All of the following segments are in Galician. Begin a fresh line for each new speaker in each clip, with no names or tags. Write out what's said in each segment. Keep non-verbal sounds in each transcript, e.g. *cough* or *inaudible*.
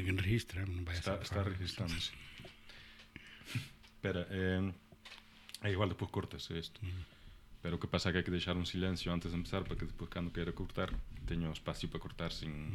Tiña que registrar, non vai
está,
a
Está,
está
registrándose. *laughs* Espera, eh, é igual depois cortas isto. Pero o que pasa é que hai que deixar un silencio antes de empezar para que depois cando queira cortar teño espacio para cortar sin...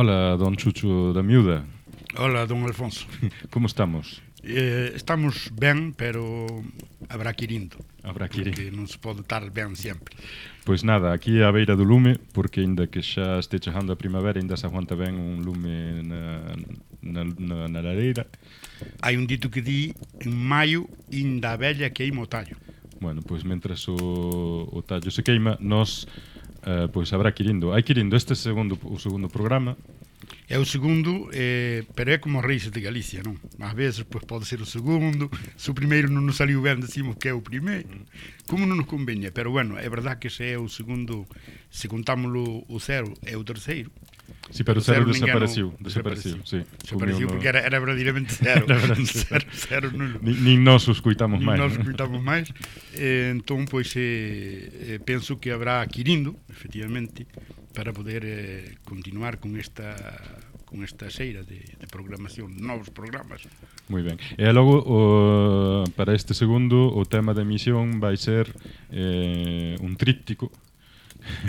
Hola, don Chucho da Miúda.
Hola, don Alfonso. *laughs*
Como estamos?
Eh, estamos ben, pero habrá que ir indo.
Habrá que ir.
Porque non se pode estar ben sempre.
Pois nada, aquí á beira do lume, porque ainda que xa este chegando a primavera, ainda se aguanta ben un lume na, na, na, na lareira.
Hai un dito que di, en maio, inda a vella queima o tallo.
Bueno, pois mentras o, o tallo se queima, nós... Nos eh, pois habrá Quirindo. Hai Quirindo este segundo o segundo programa.
É o segundo, eh, pero é como a Reis de Galicia, non? Ás veces pois, pode ser o segundo, se o primeiro non nos saliu ben, decimos que é o primeiro. Como non nos convenha, pero bueno, é verdad que se é o segundo, se contámoslo o cero, é o terceiro.
Sí, pero
o
cero,
cero
desapareceu,
desapareciu,
desapareciu, sí. Desapareciu
porque era, era verdadeiramente cero. *laughs*
era verdadeiramente *laughs*
cero, cero nulo.
Ni, nin nós os coitamos máis.
Ni
nós
escuitamos máis. Eh, entón, pois, eh, eh penso que habrá adquirindo, efectivamente, para poder eh, continuar con esta con esta xeira de, de programación, novos programas.
Moi ben. E logo, o, para este segundo, o tema da emisión vai ser eh, un tríptico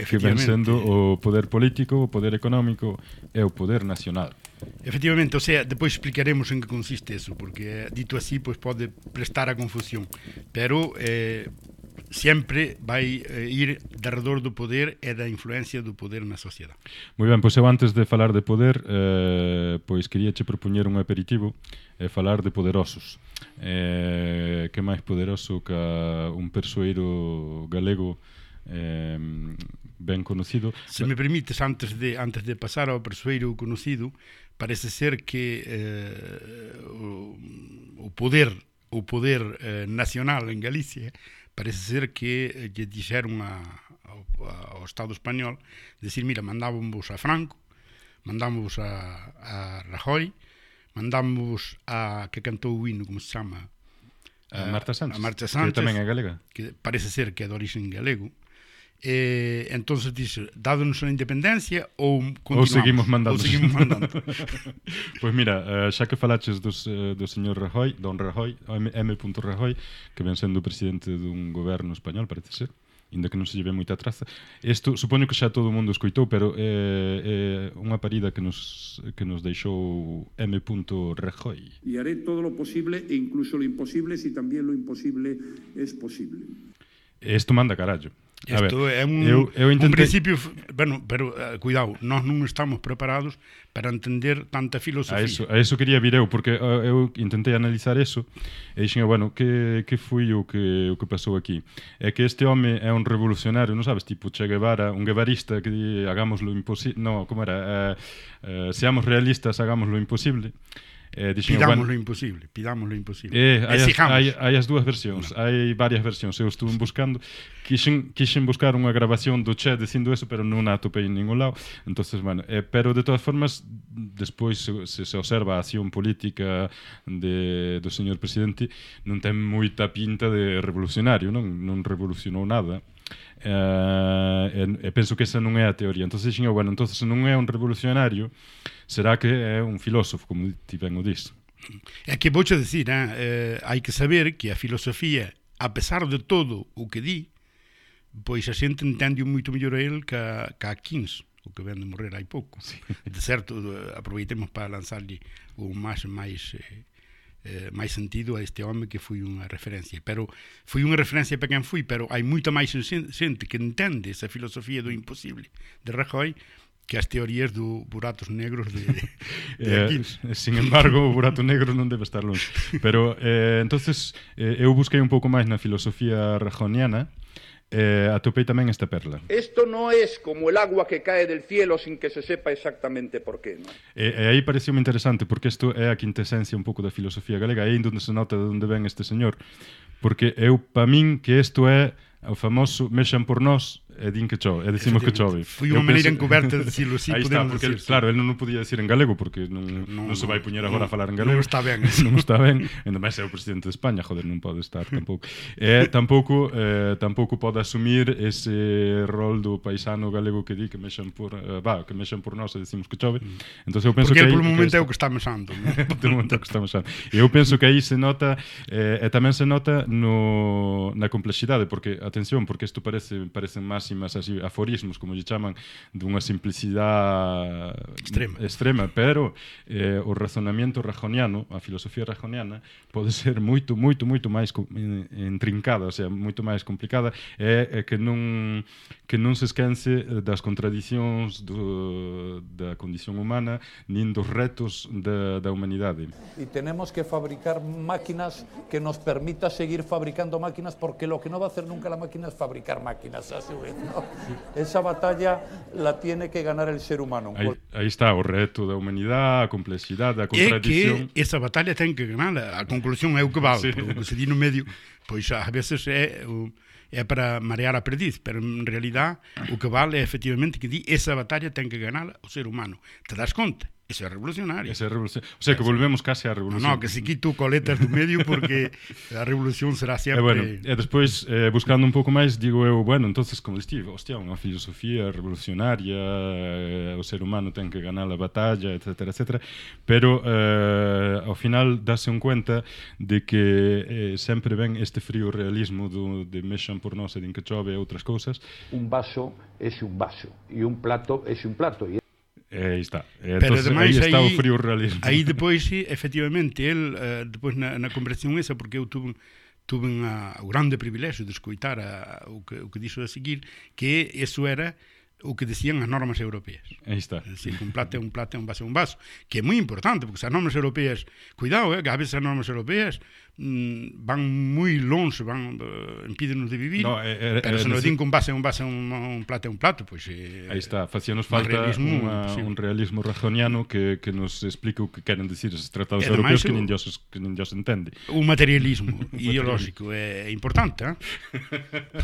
que ven sendo o poder político, o poder económico e o poder nacional.
Efectivamente, o sea, depois explicaremos en que consiste eso, porque dito así, pois pode prestar a confusión, pero eh, sempre vai eh, ir derredor do poder e da influencia do poder na sociedade.
Moi ben, pois eu antes de falar de poder, eh, pois quería che propoñer un aperitivo e eh, falar de poderosos. Eh, que máis poderoso que un persoeiro galego eh, ben conocido.
Se me permites, antes de, antes de pasar ao persoeiro conocido, parece ser que eh, o, o poder o poder eh, nacional en Galicia parece ser que eh, lle dixeron a, ao, ao Estado español decir, mira, mandábamos a Franco mandábamos a, a Rajoy mandábamos a que cantou o hino, como se chama?
A, a Marta Sánchez,
a Marta Sánchez que
tamén é galega
que parece ser que é de origen galego eh, entonces dice, dádonos a independencia ou continuamos?
Ou seguimos mandando.
Ou seguimos mandando.
pois *laughs* *laughs* pues mira, eh, xa que falaches do, eh, do señor Rajoy, don Rajoy, M. Rajoy, que ven sendo presidente dun goberno español, parece ser, inda que non se lleve moita traza. Isto supoño que xa todo o mundo escoitou, pero é eh, eh, unha parida que nos, que nos deixou M. Rajoy.
E haré todo lo posible e incluso lo imposible si también lo imposible es posible.
Isto manda carallo.
Isto é un,
eu, eu intentei...
un principio... Bueno, pero, eh, uh, cuidado, nós non estamos preparados para entender tanta filosofía.
A eso, a eso quería vir eu, porque uh, eu intentei analizar eso e dixen, bueno, que, que foi o que, o que pasou aquí? É que este home é un revolucionario, non sabes, tipo Che Guevara, un guevarista que di, hagámoslo imposible... No, como era? Uh, uh, seamos realistas, hagámoslo imposible. Eh, dixen,
pidamos
bueno,
imposible, pidamos lo imposible.
Eh, hai, as, hai, hai as dúas versións, no. hai varias versións, eu estuve buscando, quixen, quixen buscar unha grabación do Che dicindo eso, pero non a atopei en ningún lado, entonces bueno, eh, pero de todas formas, despois se, se, se observa a acción política de, do señor presidente, non ten moita pinta de revolucionario, non, non revolucionou nada. Eh, e, e penso que esa non é a teoría entonces, xinho, oh, bueno, entonces non é un revolucionario será que é un filósofo, como ti ben o dis.
É que vouche dicir, eh, eh, hai que saber que a filosofía, a pesar de todo o que di, pois a xente entende moito mellor a el que a, que a Kings, o que ven de morrer hai pouco. Sí. De certo, eh, aproveitemos para lanzarlle o máis máis eh, eh, máis sentido a este home que foi unha referencia. Pero foi unha referencia para quen fui, pero hai moita máis xente que entende esa filosofía do imposible de Rajoy que as teorías do buratos negros de, de *laughs*
Eh, sin embargo, o burato negro non debe estar longe. Pero, eh, entonces eh, eu busquei un pouco máis na filosofía rajoniana, eh, atopei tamén esta perla.
Esto no es como el agua que cae del cielo sin que se sepa exactamente por qué. ¿no?
E, e aí pareceu interesante, porque isto é a quintesencia un pouco da filosofía galega, aí onde se nota de onde ven este señor. Porque eu, pa min, que isto é o famoso mexan por nós e din que chove, e é que chove.
Foi unha maneira encoberta de decirlo, sí,
Aí *laughs* está, porque,
decir,
claro, el non o podía decir en galego, porque non, non, non se vai poñer agora no, a falar en galego.
Non está ben. *laughs*
non está ben, ainda máis é o presidente de España, joder, non pode estar *laughs* tampouco. E tampouco, eh, tampouco pode asumir ese rol do paisano galego que di que mexan por, eh, va, que mexan por nós e decimos que chove. Entonces eu penso
porque
que... Porque
polo momento é o que está mexando.
de momento é o que está mexando. E eu penso que aí se nota, eh, e tamén se nota no, na complexidade, porque, atención, porque isto parece, parece máis máximas, así, aforismos, como lle chaman, dunha simplicidade
extrema,
extrema pero eh, o razonamento rajoniano, a filosofía rajoniana, pode ser moito, moito, moito máis intrincada, o sea, moito máis complicada, é, é que non que non se esquence das contradicións do, da condición humana nin dos retos da, da humanidade.
E tenemos que fabricar máquinas que nos permita seguir fabricando máquinas porque lo que no va a hacer nunca la máquina es fabricar máquinas. Así. *laughs* ¿no? esa batalla la tiene que ganar el ser humano
Aí, aí está o reto da humanidade, a complexidade, a
É
contradición.
que esa batalla ten que ganar. A conclusión é o que vale.
Sí.
O que se di no medio, pois a veces é o, é para marear a perdiz, pero en realidad o que vale é efectivamente que di esa batalla ten que ganar o ser humano. Te das conta? Eso é revolucionario.
Eso é revolucionario. O sea, que volvemos case á revolución.
No, no que se quito coletas do medio porque *laughs* a revolución será
eh,
sempre...
E, bueno, e despois, eh, buscando un pouco máis, digo eu, bueno, entonces, como estive, hostia, unha filosofía revolucionaria, eh, o ser humano ten que ganar a batalla, etc, etc. Pero, eh, ao final, dase un cuenta de que eh, sempre ven este frío realismo do, de mexan por nós e din que chove e outras cousas.
Un vaso é un vaso e un plato é un plato.
Eh, aí está. Eh,
Pero
entonces,
ademais,
aí está
aí,
o frío realismo.
Aí *laughs* depois, sí, efectivamente, el, eh, depois na, na conversación esa, porque eu tuve, tuve un o grande privilexio de escoitar a, o, que, o que dixo a seguir, que eso era o que decían as normas europeas.
Aí está.
É dicir, un plato é un plato, un vaso é un vaso, que é moi importante, porque as normas europeas, cuidado, eh, que a veces as normas europeas Mm, van moi longe, van eh, uh, impídenos de vivir,
no, eh, eh,
pero
eh,
se nos din que un base é un base, un, un plato é un plato, pois pues, eh,
Aí está, eh,
facíanos
falta
realismo, una,
un realismo rajoniano que, que nos explique o que queren dicir esos tratados
e
europeos que nin dios, que nin dios entende.
Un materialismo *laughs* *laughs* ideolóxico é importante, eh?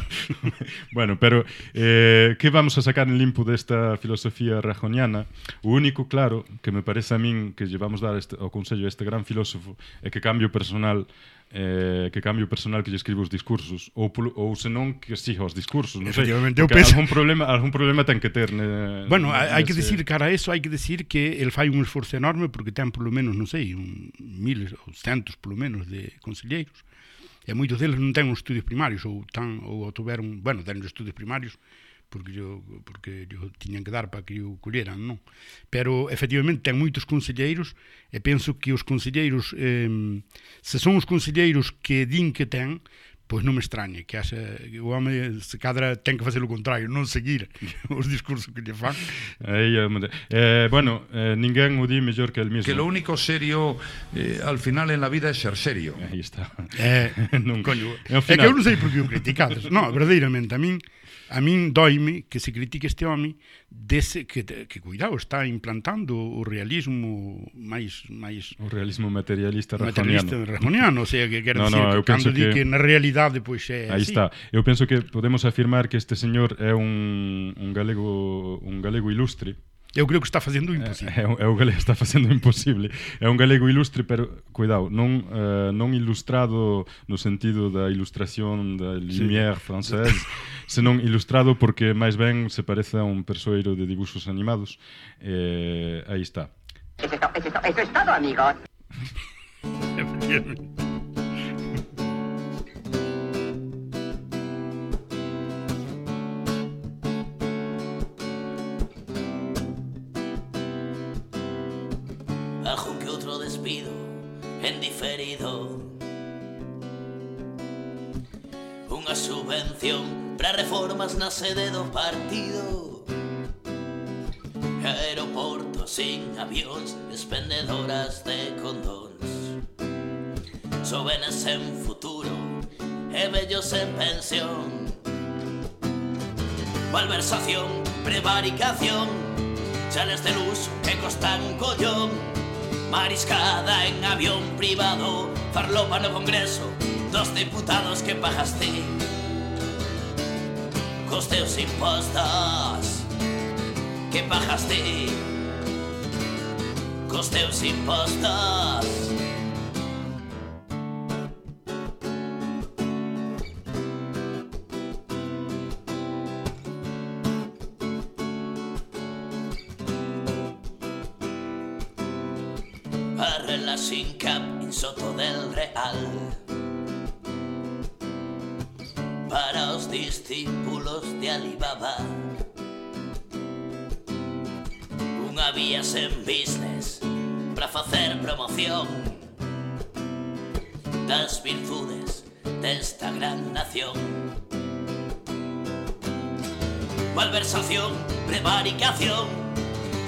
*laughs*
bueno, pero eh, que vamos a sacar en limpo desta filosofía rajoniana? O único claro que me parece a min que llevamos dar este, ao Consello este gran filósofo é que cambio personal eh, que cambie o personal que lle escribe os discursos ou polo, ou senón que siga os discursos, non sei.
Eu penso...
algún problema, algún problema ten que ter. Ne,
bueno, nese... hai que decir cara a eso, hai que decir que el fai un esforzo enorme porque ten polo menos, non sei, un miles ou centos polo menos de conselleiros. E moitos deles non ten os estudios primarios ou tan ou tuveron, bueno, ten os estudios primarios, porque yo, porque yo tiñan que dar para que o colleran, non? Pero efectivamente ten moitos conselleiros e penso que os conselleiros eh, se son os conselleiros que din que ten, pois non me extrañe que haxa, o home se cadra ten que facer o contrario, non seguir *laughs* os discursos que lle fan.
Aí, eh, eh, bueno, eh, ninguén o di mellor que el mismo.
Que lo único serio eh, al final en la vida é ser serio.
Aí está.
Eh, *laughs*
non,
coño,
final...
é que eu non sei por que o criticades. non, verdadeiramente a min A min doime que se critique este home dese que, que cuidado, está implantando o realismo máis máis
o realismo materialista rajoniano.
Materialista
rajoniano,
o sea, que quer
no,
decir,
no,
cando di
que,
que na realidade pois é
Aí
así.
está. Eu penso que podemos afirmar que este señor é un, un galego un galego ilustre,
eu creo que está facendo o imposible.
É, é, é o galego está facendo o imposible. É un galego ilustre, pero cuidado, non uh, non ilustrado no sentido da ilustración da Lumière sí. francés, *laughs* senón ilustrado porque máis ben se parece a un persoeiro de dibuxos animados. Eh, aí está.
Eso es, to, eso es, to, eso es todo, amigos. *laughs*
Efectivamente.
Bruxelas nace do partido Aeroportos sin avións expendedoras de condóns Sobenes en futuro eh, E vellos en pensión. Malversación, prevaricación Chales de luz que costan collón. Mariscada en avión privado Farlopa no congreso Dos diputados que pagaste dels teus impostos. Que pajas té que teus impostos. Alibaba Unha vía sen business Para facer promoción Das virtudes desta gran nación. Malversación, prevaricación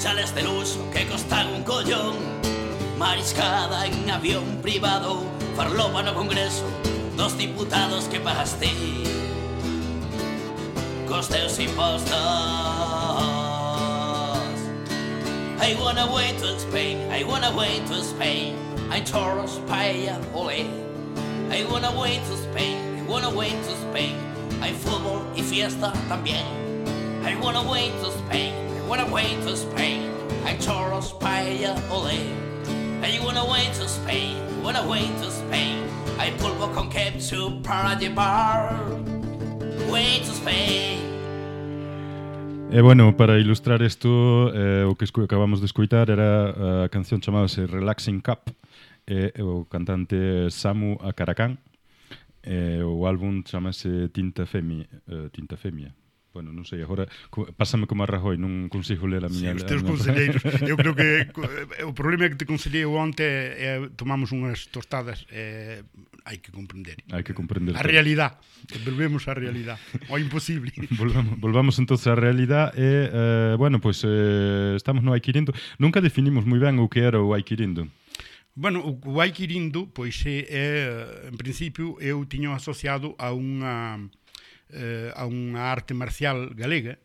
Chales de luz que costan un collón. Mariscada en avión privado Farlopa no congreso Dos diputados que pagasteis Cos teus impostos I wanna wait to Spain I wanna wait to Spain. I'm toros, paella, ole. I wanna wait to Spain I wanna wait to Spain. Hay fútbol y fiesta también. I wanna wait to Spain I wanna wait to Spain. Hay toros, paella, ole. I wanna wait to Spain I wanna wait to Spain. Hay pulpo con ketchup para llevar
E bueno, para ilustrar isto, eh, o que acabamos de escoitar era eh, a canción chamábase Relaxing Cup, e eh, o cantante Samu Akaracán, e eh, o álbum chamase Tinta Femi, eh, Tinta Femia. Bueno, non sei, agora pásame como a Rajoy, non consigo ler a miña...
Sí,
os
teus conselleiros. *laughs* eu creo que eh, o problema que te consellei onte é tomamos unhas tostadas eh, hai que comprender.
Hai que comprender.
A realidade. Volvemos á realidade. O imposible. *laughs*
volvamos, volvamos entonces á realidade e, eh, bueno, pois pues, eh, estamos no Aikirindo. Nunca definimos moi ben o que era o Aikirindo.
Bueno, o, o Aikirindo, pois é, é en principio eu tiño asociado a unha eh, a unha arte marcial galega,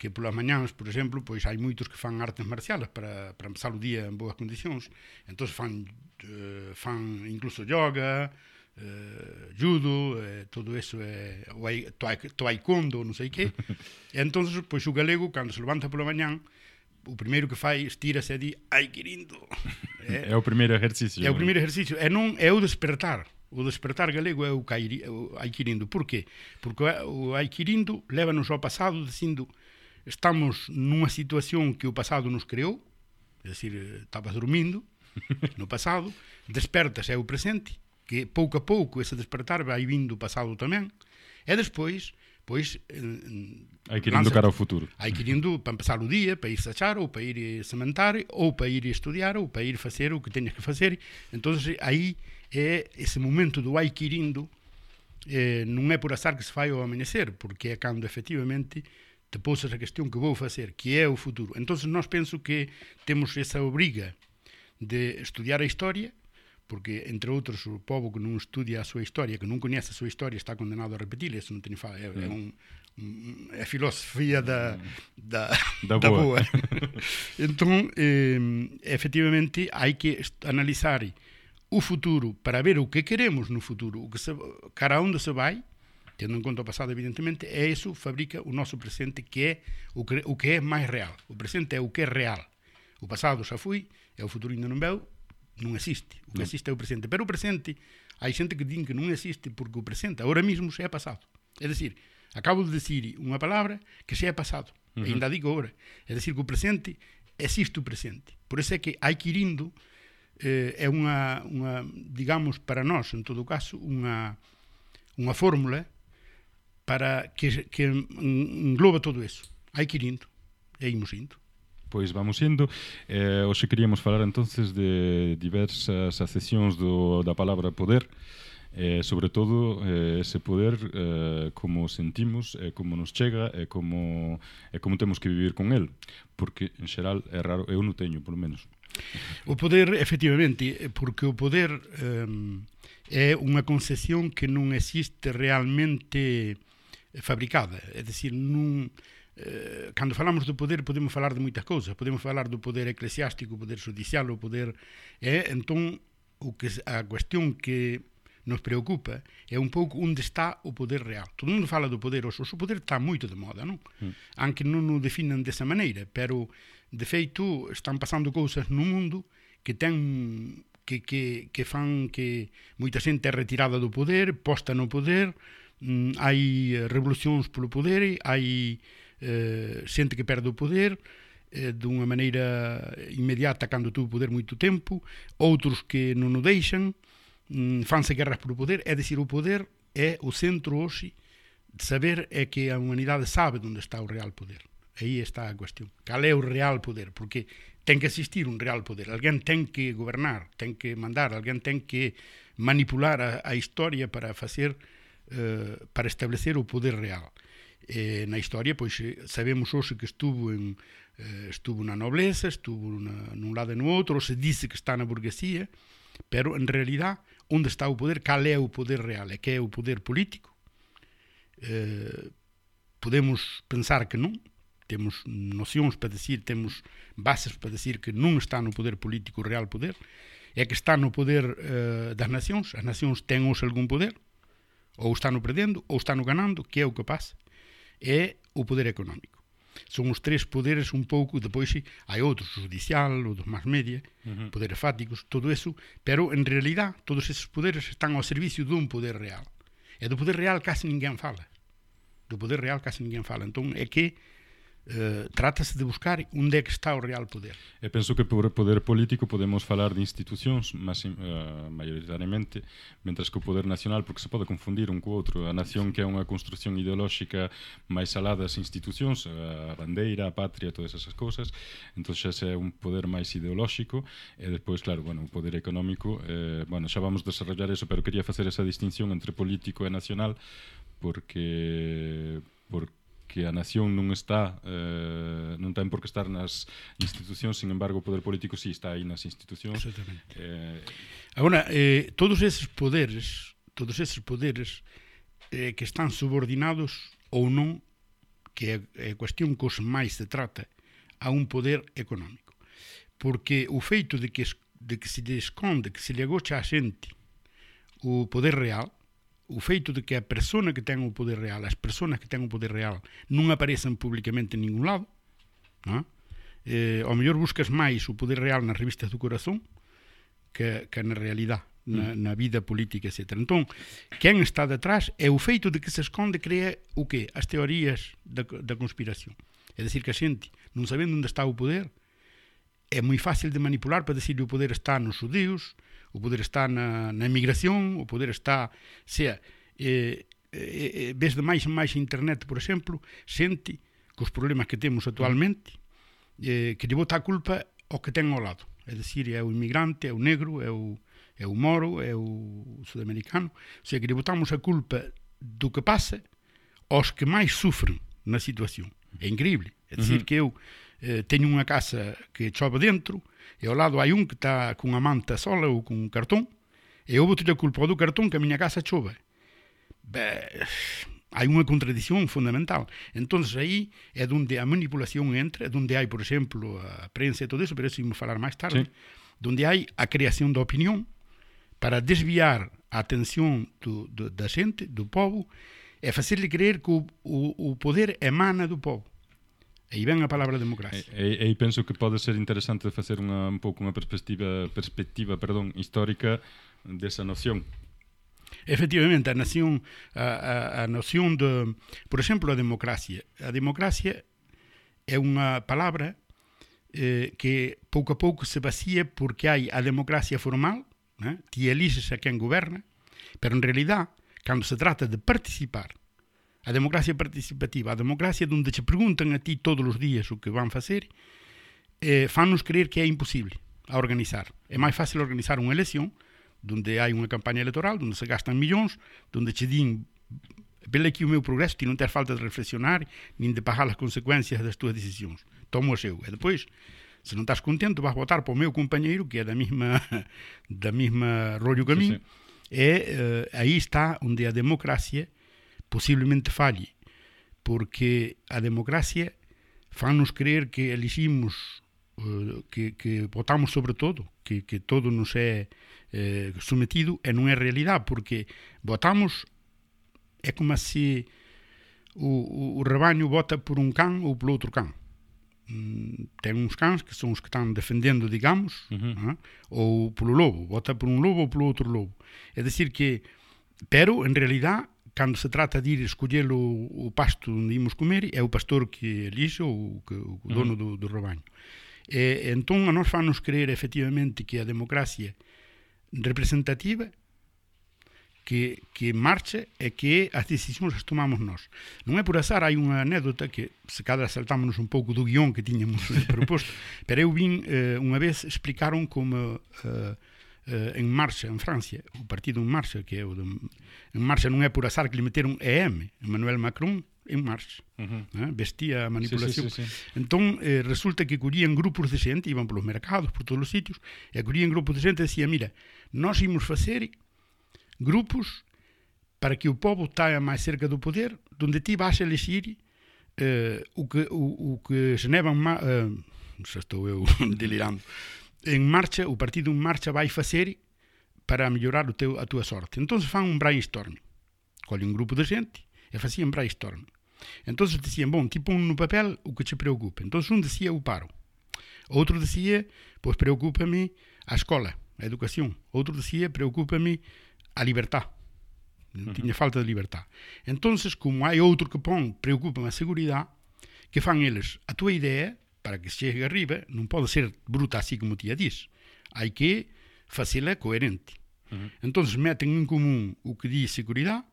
que polas mañáns, por exemplo, pois hai moitos que fan artes marciales para, para empezar o día en boas condicións. Entón fan, eh, fan incluso yoga, eh, judo, eh, todo eso é eh, taekwondo, non sei que. *laughs* entón, pois o galego, cando se levanta pola mañán, o primeiro que fai estírase e di ai querindo.
É, *laughs* eh, é o primeiro exercicio.
É o eh. primeiro exercicio. E non é o despertar. O despertar galego é o, cairi, o aiquirindo. Por qué? Porque o aiquirindo lévanos ao pasado dicindo estamos nunha situación que o pasado nos creou, é dicir, eh, estabas dormindo *laughs* no pasado, despertas é o presente, que pouco a pouco ese despertar vai vindo o pasado tamén, e despois, pois, eh,
Aikirindo
lanza-
cara ao futuro.
Hai que ir indo *laughs* para empezar o día, para ir sachar, ou para ir sementar, ou para ir estudiar, ou para ir facer o que teñas que facer. Entón, aí é ese momento do hai que ir indo, eh, non é por azar que se fai ao amanecer, porque é cando efectivamente te posas a cuestión que vou facer, que é o futuro. Entón, nós penso que temos esa obriga de estudiar a historia, porque, entre outros, o povo que non estudia a súa historia, que non coñece a súa historia, está condenado a repetir, eso non teño fa, é, é, un, un, é a filosofía da, da,
Da
da
boa.
boa. entón, eh, efectivamente, hai que analizar o futuro para ver o que queremos no futuro, o que se, cara onde se vai, tendo en conta o pasado, evidentemente, e iso fabrica o noso presente, que é o que, o que é máis real. O presente é o que é real. O pasado xa foi, e o futuro ainda non veu, non existe. O que existe é o presente. Pero o presente, hai xente que din que non existe porque o presente, agora mesmo, xa é pasado. É dicir, acabo de decir unha palabra que xa é pasado. Uh -huh. E ainda digo agora. É dicir, que o presente existe o presente. Por eso é que hai que ir indo eh, é unha, unha, digamos, para nós, en todo caso, unha, unha fórmula para que, que engloba todo eso. Hai que ir indo, e imos indo.
Pois vamos indo. Eh, hoxe queríamos falar entonces de diversas acesións do, da palabra poder, eh, sobre todo eh, ese poder eh, como sentimos, eh, como nos chega e eh, como, eh, como temos que vivir con el. Porque, en xeral, é raro, eu non teño, polo menos.
O poder, efectivamente, porque o poder um, é unha concesión que non existe realmente fabricada, é dicir, non eh, cando falamos do poder podemos falar de moitas cousas, podemos falar do poder eclesiástico, o poder judicial, o poder é, eh, entón o que a cuestión que nos preocupa é un pouco onde está o poder real. Todo mundo fala do poder, o seu poder está moito de moda, non? Mm. Anque non o definan desa maneira, pero De feito, están pasando cousas no mundo que ten que, que, que fan que moita xente é retirada do poder, posta no poder, mm, hai revolucións polo poder, hai eh, xente que perde o poder, eh, dunha maneira inmediata cando tuvo poder moito tempo, outros que non o deixan, mm, fanse guerras polo poder, é dicir, o poder é o centro hoxe de saber é que a humanidade sabe onde está o real poder aí está a cuestión. Cal é o real poder? Porque ten que existir un real poder. Alguén ten que gobernar, ten que mandar, alguén ten que manipular a, a historia para facer eh, para establecer o poder real. Eh, na historia, pois eh, sabemos hoxe que estuvo en eh, estuvo na nobleza, estuvo na, nun lado e no outro, se dice que está na burguesía, pero en realidad onde está o poder, cal é o poder real, é que é o poder político. Eh, podemos pensar que non, temos nocións para decir, temos bases para decir que non está no poder político o real poder, é que está no poder eh, das nacións, as nacións ten hoxe algún poder, ou están perdendo, ou están no ganando, que é o que pasa, é o poder económico son os tres poderes un pouco, depois hai outros, o judicial, o dos más media, uh -huh. poderes fáticos, todo eso, pero en realidad todos esos poderes están ao servicio dun poder real. E do poder real casi ninguén fala. Do poder real casi ninguén fala. Entón é que eh, trátase de buscar onde é que está o real poder.
E penso que por poder político podemos falar de institucións mas, uh, maioritariamente, mentras que o poder nacional, porque se pode confundir un co outro, a nación que é unha construción ideolóxica máis alada das institucións, a bandeira, a patria, todas esas cousas, entón xa é un poder máis ideolóxico, e despois, claro, bueno, o poder económico, eh, bueno, xa vamos desarrollar eso, pero quería facer esa distinción entre político e nacional, porque porque que a nación non está eh, non ten por que estar nas institucións, sin embargo, o poder político si sí, está aí nas institucións. Exactamente.
Eh, Agora, eh, todos eses poderes, todos eses poderes eh, que están subordinados ou non, que é, é cuestión cos máis se trata, a un poder económico. Porque o feito de que, de que se lhe esconde, que se lhe agocha a xente o poder real, o feito de que a persona que ten o poder real, as persoas que ten o poder real, non aparecen publicamente en ningún lado, non? Eh, ao mellor buscas máis o poder real nas revistas do corazón que, que na realidade, na, mm. na vida política, etc. Entón, quen está detrás é o feito de que se esconde crea o quê? As teorías da, da conspiración. É dicir que a xente, non sabendo onde está o poder, é moi fácil de manipular para que o poder está nos judeus, o poder está na, na emigración, o poder está, sea, eh, eh, ves de máis en máis internet, por exemplo, xente cos problemas que temos actualmente, eh, que lle bota a culpa ao que ten ao lado. É dicir, é o inmigrante, é o negro, é o, é o moro, é o sudamericano. O sea, que lle botamos a culpa do que pasa aos que máis sufren na situación. É increíble. É dicir, uh -huh. que eu eh, teño unha casa que chove dentro, e ao lado hai un que está cunha manta sola ou cun cartón, e eu boto a culpa do cartón que a miña casa chove. Be, hai unha contradición fundamental. Entonces aí é onde a manipulación entra, é onde hai, por exemplo, a prensa e todo eso, pero eso imos falar máis tarde, sí. onde hai a creación da opinión para desviar a atención do, do, da xente, do povo, e facerle creer que o, o, o poder emana do povo. E aí ven a palabra democracia.
E, e, e penso que pode ser interesante facer unha, un pouco unha perspectiva, perspectiva perdón, histórica desa noción.
Efectivamente, a nación a, a, a noción de, por exemplo, a democracia. A democracia é unha palabra eh, que pouco a pouco se vacía porque hai a democracia formal, né? ti elixes a quen goberna, pero en realidad, cando se trata de participar A democracia participativa, a democracia onde che preguntan a ti todos os días o que van facer, eh, fannos creer que é imposible a organizar. É máis fácil organizar unha elección onde hai unha campaña electoral, onde se gastan millóns, onde che din vele aquí o meu progreso, ti non tens falta de reflexionar nin de pagar as consecuencias das túas decisións. Tomo o seu. E depois, se non estás contento, vas votar para o meu compañeiro que é da mesma *laughs* da mesma rollo que a mí. Sí, sí. E eh, aí está onde a democracia posiblemente falle, porque a democracia fan-nos creer que elegimos, uh, que, que votamos sobre todo, que, que todo nos é eh, sometido e non é realidade, porque votamos é como se o, o, o rebaño vota por un can ou polo outro can. Mm, ten uns cans que son os que están defendendo, digamos, uh -huh. ou polo lobo, vota por un lobo ou polo outro lobo. É dicir que, pero, en realidad, cando se trata de ir escollelo o pasto onde imos comer, é o pastor que elixe ou que, o dono do, do rebaño. E, entón, a nos fanos creer efectivamente que a democracia representativa que, que marcha e que as decisións as tomamos nós. Non é por azar, hai unha anécdota que se cada saltámonos un pouco do guión que tiñamos *laughs* proposto, pero eu vin eh, unha vez explicaron como eh, eh, en marcha en Francia, o partido en marcha, que é o de, en marcha non é por azar que lhe meteron EM, Emmanuel Macron, en marcha. Uh -huh. eh? Vestía a manipulación. Sí, sí, sí, sí. Entón, eh, resulta que collían grupos de xente, iban polos mercados, por todos os sitios, e collían grupos de xente e decía, mira, nós imos facer grupos para que o povo taia máis cerca do poder, donde ti vas a elegir eh, o, que, o, o que Geneva... Eh, xa estou eu *laughs* delirando en marcha, o partido en marcha vai facer para mellorar o teu, a túa sorte. Entón fan un brainstorm. Colle un grupo de xente e facían brainstorm. Entón dicían, bon, tipo un no papel o que te preocupa. Entón un dicía o paro. Outro dicía, pois preocupa-me a escola, a educación. Outro dicía, preocupa-me a libertade. Uhum. Tiña falta de liberdade. Entón, como hai outro que pon, preocupa-me a seguridade, que fan eles a tua idea, para que chegue chegue arriba, não pode ser bruta assim como o tia diz. Há que fazê-la coerente. Uhum. Então metem em comum o que diz segurança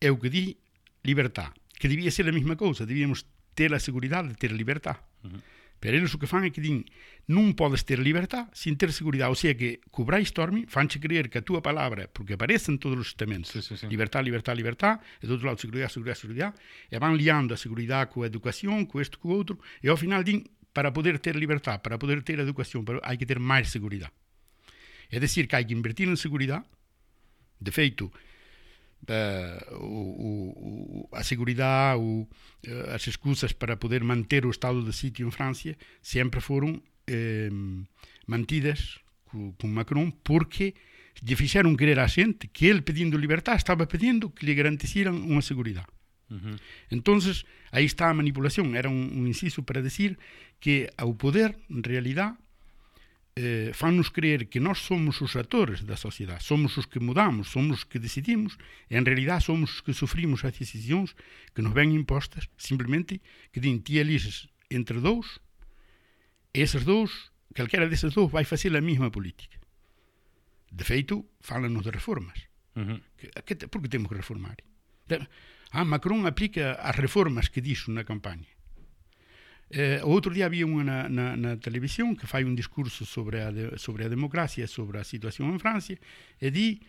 é o que diz liberdade, que devia ser a mesma coisa, devíamos ter a segurança de ter liberdade. Uhum. Pero eles o que fan é que din non podes ter libertad sin ter seguridade. O sea que co brainstorming fanche creer que a túa palabra, porque aparecen todos os estamentos, sí, sí, sí. libertad, libertad, libertad, e do outro lado seguridade, seguridade, seguridade, e van liando a seguridade coa educación, co isto, co outro, e ao final din para poder ter libertad, para poder ter educación, pero hai que ter máis seguridade. É dicir, que hai que invertir en seguridade, de feito, eh, da, o, o, a segurança, eh, as excusas para poder manter o estado de sítio em França sempre foram eh, mantidas com, com, Macron porque lhe fizeram querer à gente que ele pedindo liberdade estava pedindo que lhe garantissem uma segurança. Uhum. Então, aí está a manipulação. Era um, um inciso para dizer que ao poder, em realidade, eh, fannos creer que nós somos os actores da sociedade, somos os que mudamos, somos os que decidimos, en realidad somos os que sufrimos as decisións que nos ven impostas, simplemente que din ti elises entre dous, e eses dous, calquera deses dous vai facer a mesma política. De feito, falanos de reformas. Uh -huh. que, que, por que temos que reformar? Ah, Macron aplica as reformas que dixo na campaña. Eh, outro día había unha na, na, na televisión que fai un discurso sobre a, de, sobre a democracia, sobre a situación en Francia, e di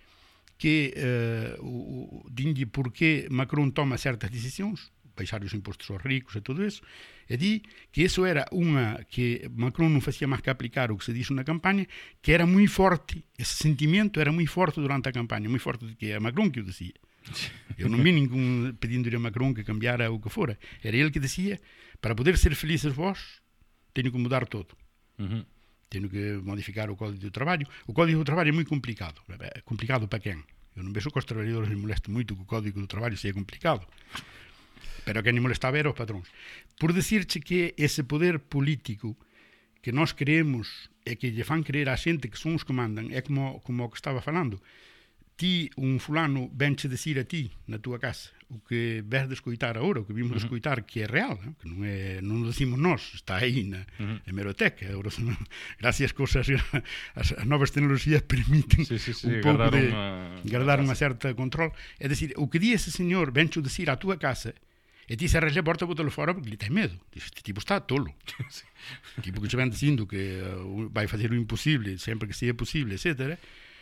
que eh, o, dinlle por que Macron toma certas decisións, baixar os impostos aos ricos e todo eso, e di que eso era unha que Macron non facía máis que aplicar o que se dixo na campaña, que era moi forte, ese sentimento era moi forte durante a campaña, moi forte que a Macron que o decía. *laughs* Eu non vi ningún pedindo a Macron que cambiara o que fora. Era ele que decía para poder ser felizes vós, teño que mudar todo. Uh -huh. Teño que modificar o Código do Traballo. O Código do Traballo é moi complicado. É complicado para quen? Eu non vexo que os traballadores me moleste moito que o Código do Traballo seja complicado. Pero a quen me molesta ver os patróns. Por decirche que ese poder político que nós creemos e que lle fan creer a xente que son os que mandan, é como, como o que estaba falando ti, un fulano, venche decir a ti, na túa casa, o que ves de escoitar agora, o que vimos uh -huh. de escoitar, que é real, né? que non, é, non o decimos nós, está aí na uh -huh. hemeroteca. Agora, *laughs* gracias cousas, *laughs* as, as novas tecnologías permiten
sí, sí, sí,
un pouco de
una...
guardar unha certa control. É dicir, o que di ese señor, vencho dicir a túa casa, E ti cerras a porta e botalo fora porque lhe tens medo. Dices, este tipo está tolo. *laughs* tipo que che van dicindo que uh, vai facer o imposible sempre que seja possível, etc.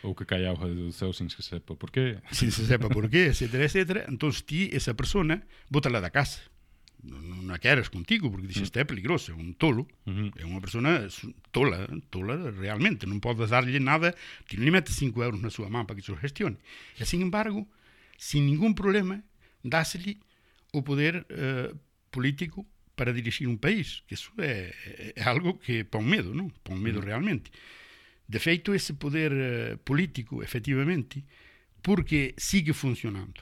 Ou que caia auga do céu sin que se sepa por qué.
Sin se sepa por qué, etcétera, etcétera. Entón, ti, esa persona, bótala da casa. Non a queres contigo, porque dixes, é peligroso, é un tolo. Uh -huh. É unha persona tola, tola realmente. Non podes darlle nada, ti non metes 5 euros na súa man para que se gestione. E, sin embargo, sin ningún problema, dásele o poder eh, político para dirixir un país, que eso é, é algo que pon medo, non? Pon medo uh -huh. realmente De feito, ese poder eh, político, efectivamente, porque sigue funcionando.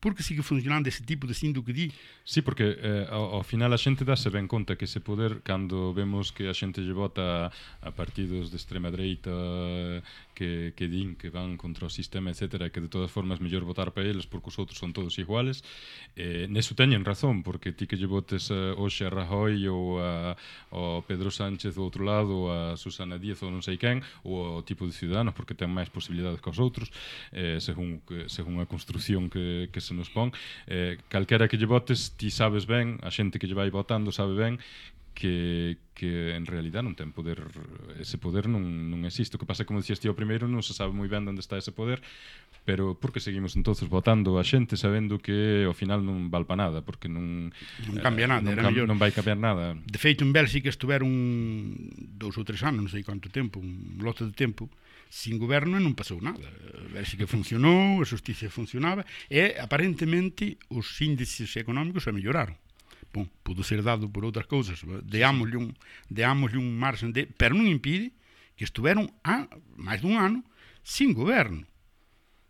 Porque sigue funcionando ese tipo de que di.
Sí, porque eh, ao, ao final a xente dáse ben conta que ese poder, cando vemos que a xente lle vota a partidos de extrema dereita que, que din que van contra o sistema, etc., que de todas formas mellor votar para eles porque os outros son todos iguales, eh, neso teñen razón, porque ti que lle votes eh, hoxe a Rajoy ou a, o Pedro Sánchez do outro lado, ou a Susana Díaz ou non sei quen, ou o tipo de ciudadanos, porque ten máis posibilidades que os outros, eh, según, según a construción que, que se nos pon, eh, calquera que lle votes, ti sabes ben, a xente que lle vai votando sabe ben que, que en realidad non ten poder ese poder non, non existe. O que pasa como dixías ti ao primeiro non se sabe moi ben onde está ese poder pero por que seguimos entonces votando a xente sabendo que ao final non val nada porque non,
non cambia eh, nada
non, cam, non vai cambiar nada.
De feito en Bélxica estuveron dous ou tres anos non sei quanto tempo un lote de tempo sin goberno e non pasou nada. A Bélxica *laughs* funcionou, a justicia funcionaba e aparentemente os índices económicos se melloraron. Bom, pudo ser dado por outras cousas, deámoslle un, deámoslle un margen de... Pero non impide que estuveron a máis dun ano sin goberno.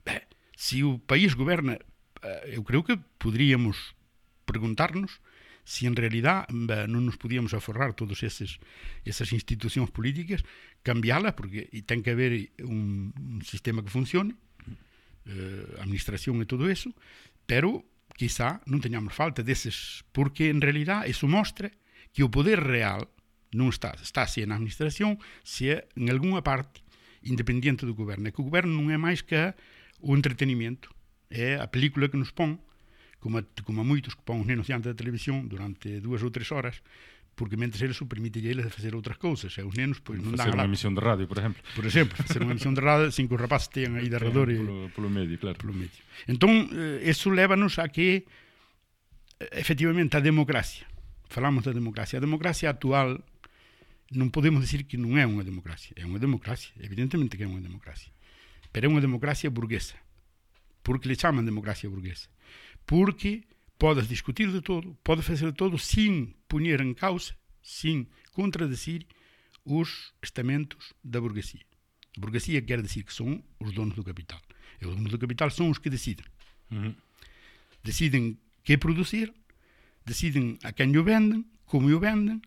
Ben, se o país goberna, eh, eu creo que poderíamos preguntarnos se en realidad ben, non nos podíamos aforrar todos eses, esas institucións políticas, cambiálas, porque ten que haber un, un sistema que funcione, eh, administración e todo eso, pero quizá non teñamos falta deses, porque en realidad eso mostra que o poder real non está, está se na administración, se é en algunha parte independiente do goberno, e que o goberno non é máis que o entretenimento, é a película que nos pon, como a, como moitos que pon os nenos diante da televisión durante dúas ou tres horas, porque mentres eles o permite a eles facer outras cousas e os nenos pois, non dan
facer unha emisión de radio, por exemplo.
Por exemplo, facer unha emisión de radio *laughs* sin que os rapaces teñan aí de redor
polo, polo medio, claro.
Polo medio. entón, eh, eso lévanos a que eh, efectivamente a democracia falamos da democracia. A democracia actual non podemos decir que non é unha democracia. É unha democracia, evidentemente que é unha democracia. Pero é unha democracia burguesa porque le chaman democracia burguesa. Porque podes discutir de todo, podes facer de todo sin puñer en causa, sin contradecir os estamentos da burguesía. A burguesía quer decir que son os donos do capital. E os donos do capital son os que deciden.
Ujú.
Deciden que producir, deciden a quen o venden, como o venden,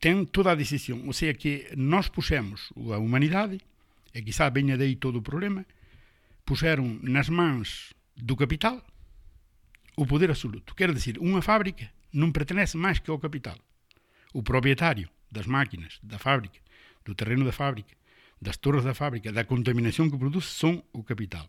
ten toda a decisión. O sea que nós puxemos a humanidade, e quizá veña dei todo o problema, puxeron nas mans do capital o poder absoluto. Quer decir, unha fábrica non pertenece máis que ao capital. O propietario das máquinas, da fábrica, do terreno da fábrica, das torres da fábrica, da contaminación que produce, son o capital.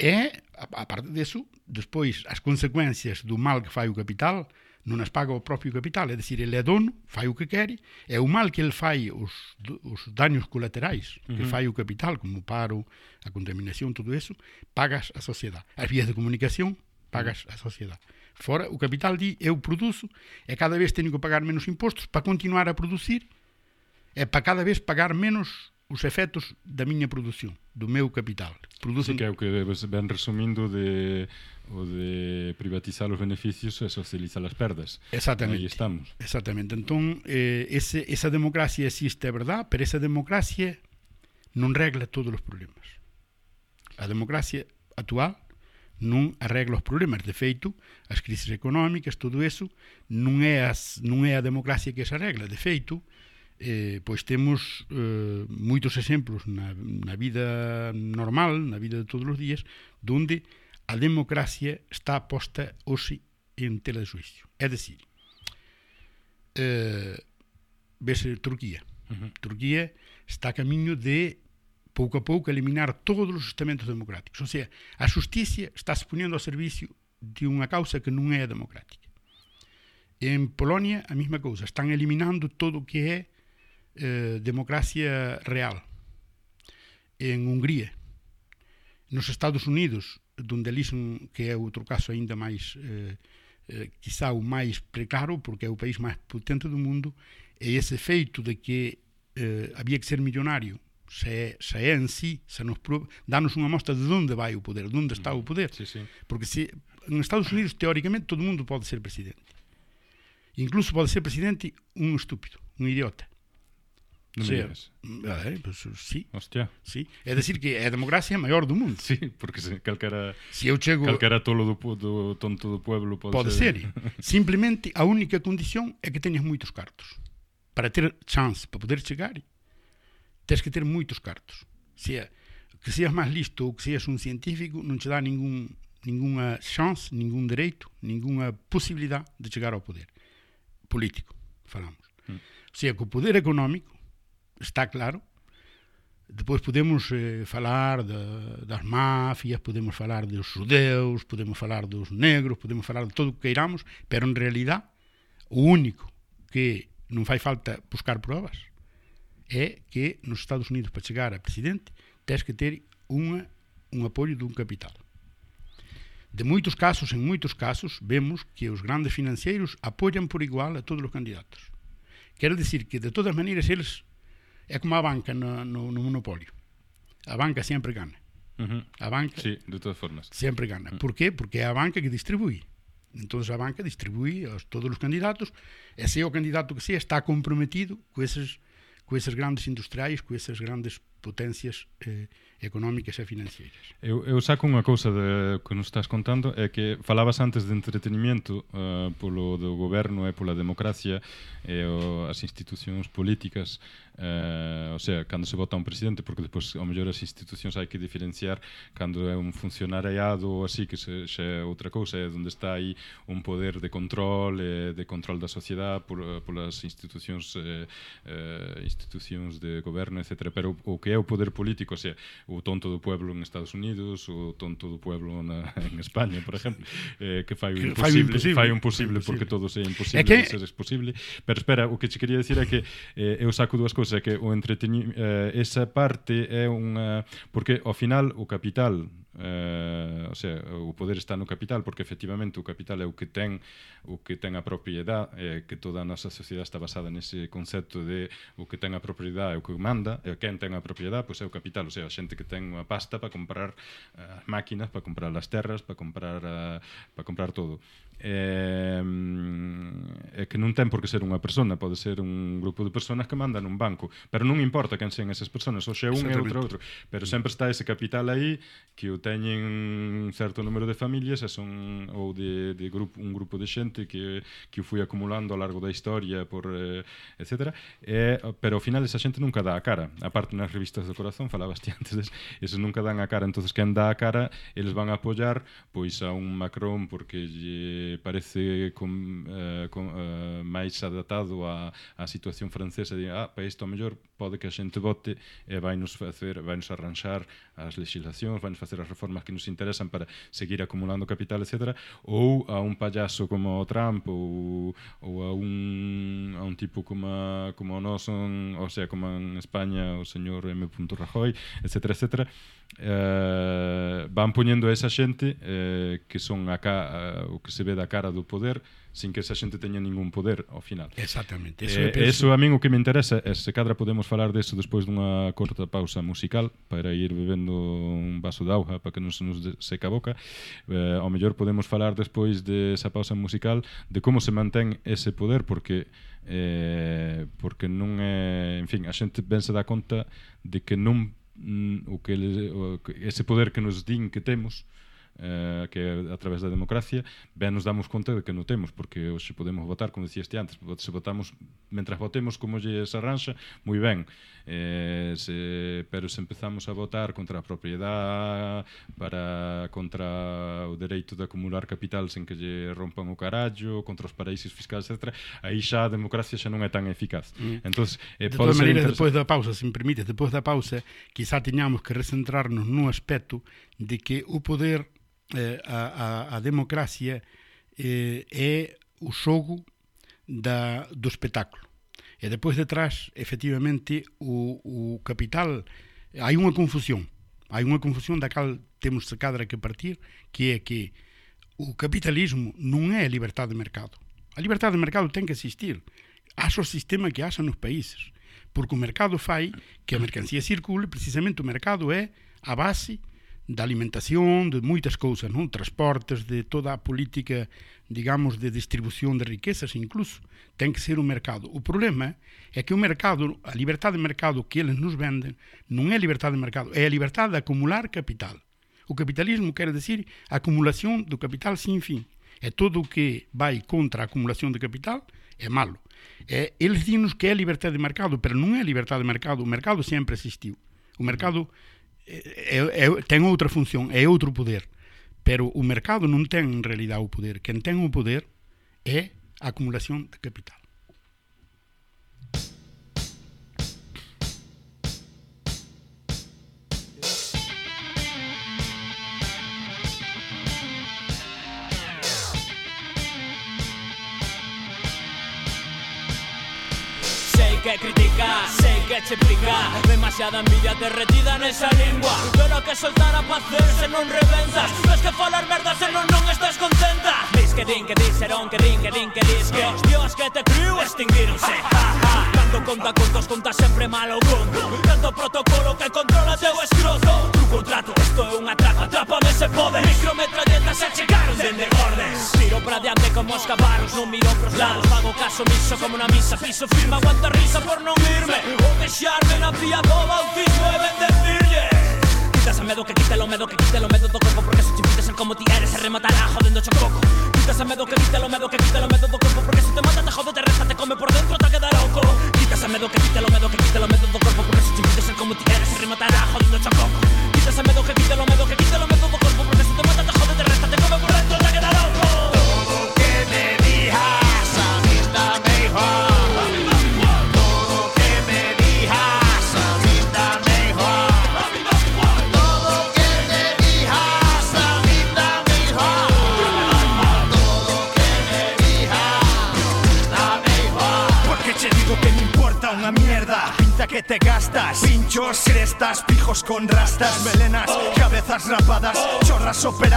E, a, parte disso, despois, as consecuencias do mal que fai o capital non as paga o propio capital, é dicir, ele é dono, fai o que quere, e o mal que ele fai, os, os daños colaterais que fai o capital, como o paro, a contaminación, todo eso, pagas a sociedade. As vías de comunicación, pagas a sociedade. Fora, o capital di, eu produzo, e cada vez teño que pagar menos impostos para continuar a producir, e para cada vez pagar menos os efectos da miña produción, do meu capital.
Sí,
Producen
que é o que ven resumindo de o de privatizar os beneficios e socializar as perdas.
Exactamente.
Aí estamos.
Exactamente. Entón, eh, ese, esa democracia existe, é verdad, pero esa democracia non regla todos os problemas. A democracia actual non arregla os problemas. De feito, as crisis económicas, todo eso, non é, as, non é a democracia que se arregla. De feito, eh, pois temos eh, moitos exemplos na, na vida normal, na vida de todos os días, donde a democracia está posta hoje em tela de juízo. É decir, uh, eh, a
Turquia. Uhum.
Turquia está a caminho de, pouco a pouco, eliminar todos os estamentos democráticos. Ou seja, a justiça está-se pondo ao serviço de uma causa que não é democrática. Em Polónia, a mesma coisa. Estão eliminando todo o que é uh, democracia real. Em Hungria, nos Estados Unidos, donde elixen, que é outro caso aínda máis eh, eh, quizá o máis precaro, porque é o país máis potente do mundo, e ese feito de que eh, había que ser millonario se é, se é en sí, se nos prove, danos unha mostra de onde vai o poder, de onde está o poder.
Sí, sí.
Porque se, en Estados Unidos, teóricamente, todo mundo pode ser presidente. Incluso pode ser presidente un estúpido, un idiota.
No
sí. Ah, pues, sí.
Hostia.
Sí. É dicir que a democracia é maior do mundo.
Sí, porque se calquera
se eu chego
calquera tolo do, do tonto do pueblo pode,
pode eh. ser. ser. *laughs* Simplemente a única condición é que teñas moitos cartos. Para ter chance, para poder chegar, tens que ter moitos cartos. Se é, que seas máis listo ou que seas un científico non te dá ningún ninguna chance, ningún dereito, ninguna posibilidade de chegar ao poder político, falamos.
Hum.
Se é que o poder económico está claro. Depois podemos eh, falar de, das máfias, podemos falar dos judeus, podemos falar dos negros, podemos falar de todo o que queiramos, pero en realidad o único que non fai falta buscar provas é que nos Estados Unidos para chegar a presidente tens que ter unha, un apoio dun capital. De moitos casos, en moitos casos, vemos que os grandes financeiros apoian por igual a todos os candidatos. Quero dicir que, de todas maneiras, eles é como a banca no, no, no monopolio. A banca sempre gana.
Ujú.
A banca
Sí, de todas formas.
sempre gana. Por qué? Porque é a banca que distribui. Entonces a banca distribui a todos os candidatos e se o candidato que sea está comprometido co eses, co eses grandes industriais, co esas grandes potencias eh, económicas e financeiras.
Eu, eu saco unha cousa de, que nos estás contando é que falabas antes de entretenimiento uh, polo do goberno e pola democracia e o, as institucións políticas eh, o sea, cando se vota un presidente, porque despois ao mellor as institucións hai que diferenciar cando é un funcionariado ou así, que se, xa é outra cousa, é onde está aí un poder de control, eh, de control da sociedade por, eh, polas institucións eh, eh, institucións de goberno, etc. Pero o que é o poder político, o sea, o tonto do pueblo en Estados Unidos, o tonto do pueblo na, *laughs* en España, por exemplo, eh, que fai o
imposible, fai o
imposible, fai o imposible porque todo é imposible,
é que...
ser posible, Pero espera, o que che quería decir é que eh, eu saco dúas cousas o que o entreteni eh, esa parte é unha porque ao final o capital eh, o, sea, o poder está no capital porque efectivamente o capital é o que ten o que ten a propiedade eh, que toda a nosa sociedade está basada nese concepto de o que ten a propiedade é o que manda e quen ten a propiedade pois é o capital o sea, a xente que ten a pasta para comprar eh, as máquinas, para comprar as terras para comprar, eh, a, para comprar todo. Eh, é que non ten por que ser unha persona, pode ser un grupo de personas que mandan un banco, pero non importa quen sean esas personas, ou xe un e outro outro, pero sempre está ese capital aí que o ten teñen un certo número de familias e son ou de, de grupo, un grupo de xente que, que o foi acumulando ao largo da historia por eh, etc. E, pero ao final esa xente nunca dá a cara. Aparte nas revistas do corazón falabas ti *laughs* antes, des, eses nunca dan a cara. entonces quen dá a cara, eles van a apoiar pois a un Macron porque lle parece com, eh, com, eh, máis adaptado a, a situación francesa de, ah, para isto a mellor pode que a xente vote e vai nos facer, vai nos arranxar as legislacións, vai nos facer as reformas que nos interesan para seguir acumulando capital, etc., ou a un payaso como o Trump ou, ou a, un, a un tipo como, a, como o nos, son, o sea, como en España o señor M. Rajoy, etc., etc., eh, van poñendo a esa xente eh, que son a ca, a, o que se ve da cara do poder sin que esa xente teña ningún poder ao final.
Exactamente.
Eso, eh, eso a min o que me interesa é se cadra podemos falar deso despois dunha corta pausa musical para ir bebendo un vaso de auga para que non se nos seca a boca. Eh, ao mellor podemos falar despois desa de pausa musical de como se mantén ese poder porque eh, porque non é, en fin, a xente ben se dá conta de que non mm, o que, o, ese poder que nos din que temos eh, que a través da democracia ben nos damos conta de que non temos porque hoxe podemos votar, como dicías antes se votamos, mentras votemos como lle se arranxa, moi ben eh, se, pero se empezamos a votar contra a propiedade para contra o dereito de acumular capital sen que lle rompan o carallo, contra os paraísos fiscais, etc. Aí xa a democracia xa non é tan eficaz.
Mm.
Entón, eh,
de todas maneiras, depois da pausa, se me permite, depois da pausa, quizá teñamos que recentrarnos no aspecto de que o poder a, a, a democracia, eh, é o xogo da, do espectáculo. E depois detrás, efectivamente, o, o capital, hai unha confusión. Hai unha confusión da cal temos de cadra que partir, que é que o capitalismo non é a liberdade de mercado. A liberdade de mercado ten que existir. Haxa o sistema que haxa nos países. Porque o mercado fai que a mercancía circule, precisamente o mercado é a base da alimentación, de moitas cousas, non? Transportes, de toda a política, digamos, de distribución de riquezas incluso, ten que ser o mercado. O problema é que o mercado, a liberdade de mercado que eles nos venden, non é liberdade de mercado, é a liberdade de acumular capital. O capitalismo quer decir a acumulación do capital sin fin. É todo o que vai contra a acumulación de capital é malo. É, eles dinos que é liberdade de mercado, pero non é liberdade de mercado, o mercado sempre existiu. O mercado é, é, ten outra función, é outro poder. Pero o mercado non ten en realidad o poder. Quen ten o poder é a acumulación de capital.
Sei que critica, sei que explicar Demasiada envidia derretida nesa lingua Pero que soltara pa hacerse non reventas Ves que falar merda se non non estás contenta. Dis que din que diseron que din que din que dis Que os dios que te criu extinguironse Cando conta contos conta sempre malo conto. Tanto protocolo que controla teu escroto isto é unha atraco. Atrápame se pode Micrometralletas se chegaron dende gordes Tiro pra diante como os Non miro pros lados. Fago caso miso como na misa Piso firme, aguanta risa por non irme. Ou deixarme na pía do bautismo e bendecirlle Quitas a medo que quite lo medo que quite lo medo do corpo Porque se impides ser como ti eres se rematará jodendo cho coco Quitas a medo que quite lo medo que quite lo medo do corpo Porque se te mata te jode te resta te come por dentro te queda loco. Quitas a medo que quite lo medo que quite lo medo do corpo Porque se impides ser como ti eres se rematará jodendo
paso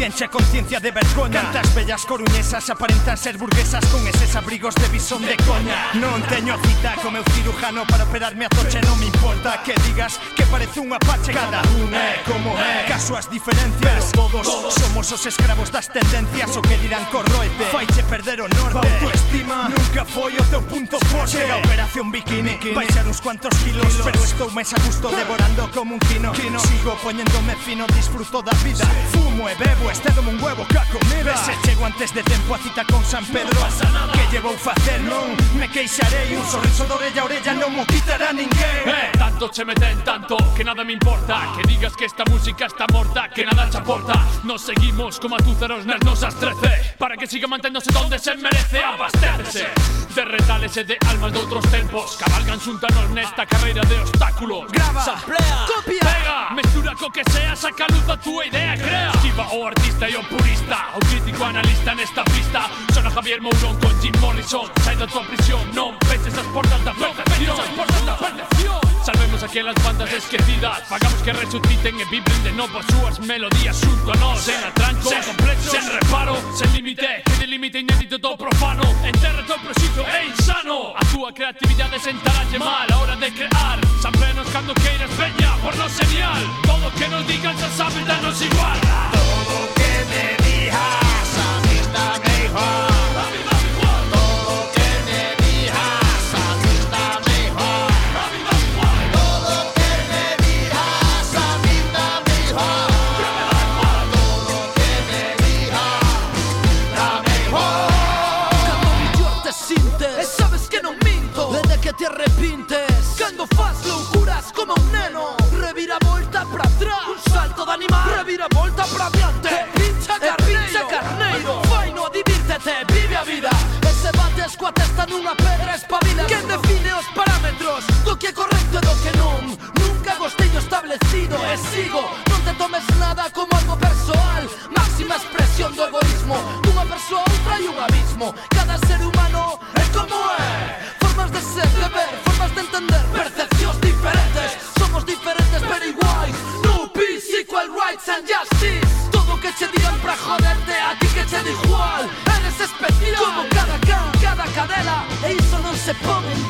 ciencia e conciencia de vergoña Cantas bellas coruñesas aparentan ser burguesas con eses abrigos de bisón de coña. Non teño cita co meu cirujano para operarme a toche Non me importa que digas que parece un apache. Cada un é como é, caso as diferencias. Pero todos, todos somos os escravos das tendencias O que dirán corroete, faiche perder o norte. A autoestima nunca foi o teu punto forte. Chega a operación bikini, bikini. baixar uns cuantos kilos, kilos. Pero estou máis a gusto devorando como un quino, quino. Sigo poñéndome fino, disfruto da vida. Sí. Fumo e bebo, Este como un huevo ca comida Ese chego antes de tempo a cita con San Pedro pasa nada. Que llevou facer non me queixarei Un sorriso de orella a orella non mo quitará ninguén
eh. eh, Tanto che meten tanto que nada me importa Que digas que esta música está morta Que nada te aporta. Nos seguimos como atúzaros nas nosas trece Para que siga manténdose donde se merece Abastécese de retales e de almas de outros tempos Cabalgan xuntanos nesta carreira de obstáculos.
Grava, samplea, copia,
pega Mestura co que sea, saca luz a túa idea, crea. Esquiva o arte artista e o purista O crítico analista nesta pista. Sona Javier Mourón con Jim Morrison Sai da tua prisión, non peches as portas da perfección as portas da perfección Salvemos aquelas bandas esquecidas. Pagamos que resuciten e vibren de novo as súas melodías xunto a nós Sen atranco, sen complexo, sen reparo, sen límite. Que delimite inédito do profano. Enterra todo proxito, é insano. A túa creatividade sentaralle mal a hora de crear. San cando queiras veña por no señal. Todo que nos digan xa saben danos igual. Todo que me digas a mí está mejor
coa testa nunha pedra espabila Quen define os parámetros. Do que é correcto e do que non Nunca gostei o establecido e sigo. Non te tomes nada como algo persoal Máxima expresión do egoísmo. Dunha persoa outra e un abismo. Cada ser humano é como é Formas de ser, de ver, formas de entender. Percepcións diferentes. Somos diferentes pero iguais No peace, equal rights and justice. Todo o que che digan pra joderte pulling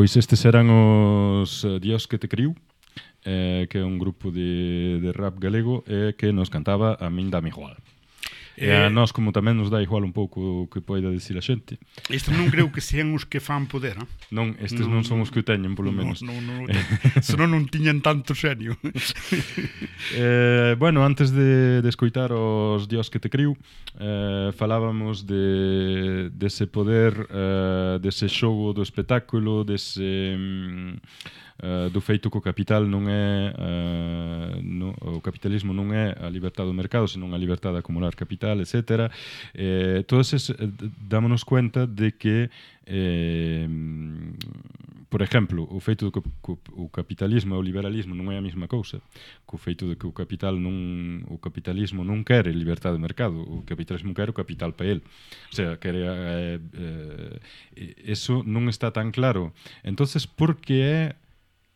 Pois estes eran os eh, Dios que te criou, eh, que é un grupo de, de rap galego eh, que nos cantaba a Minda Mijual. E
eh, a
nós como tamén nos dá igual un pouco o que poida dicir a xente.
Estes non creo que sean os que fan poder, non?
Non, estes non, non son os que o teñen, polo menos.
Non, non, non, *laughs* senón non tiñan tanto xenio. *laughs*
eh, bueno, antes de, de escoitar os dios que te criu, eh, falábamos de dese poder, eh, dese xogo do espectáculo, dese... Mm, Uh, do feito que o capital non é uh, no, o capitalismo non é a liberdade do mercado, senón a liberdade de acumular capital, etc. Eh, todos es, eh, dámonos cuenta de que eh, por exemplo, o feito do que o capitalismo e o liberalismo non é a mesma cousa. Co feito de que o capital non o capitalismo non quer liberdade de mercado, o capitalismo quer o capital para el. O sea, quer eh, eh, eso non está tan claro. Entonces, por que é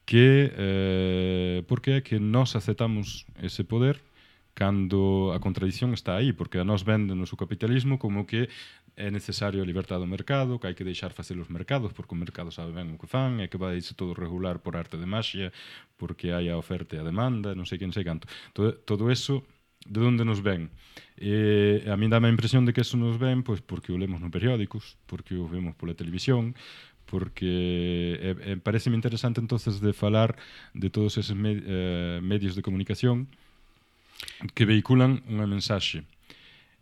que eh, porque é que nós aceptamos ese poder cando a contradición está aí, porque a nós venden o capitalismo como que é necesario a libertad do mercado, que hai que deixar facer os mercados, porque o mercado sabe ben o que fan, e que vai iso todo regular por arte de maxia, porque hai a oferta e a demanda, non sei quen sei canto. Todo, todo eso de onde nos ven. E a mí dame a impresión de que eso nos ven pois porque o lemos nos periódicos, porque o vemos pola televisión, porque eh, eh, pareceme interesante entonces de falar de todos esses me, eh, medios de comunicación que veiculan unha mensaxe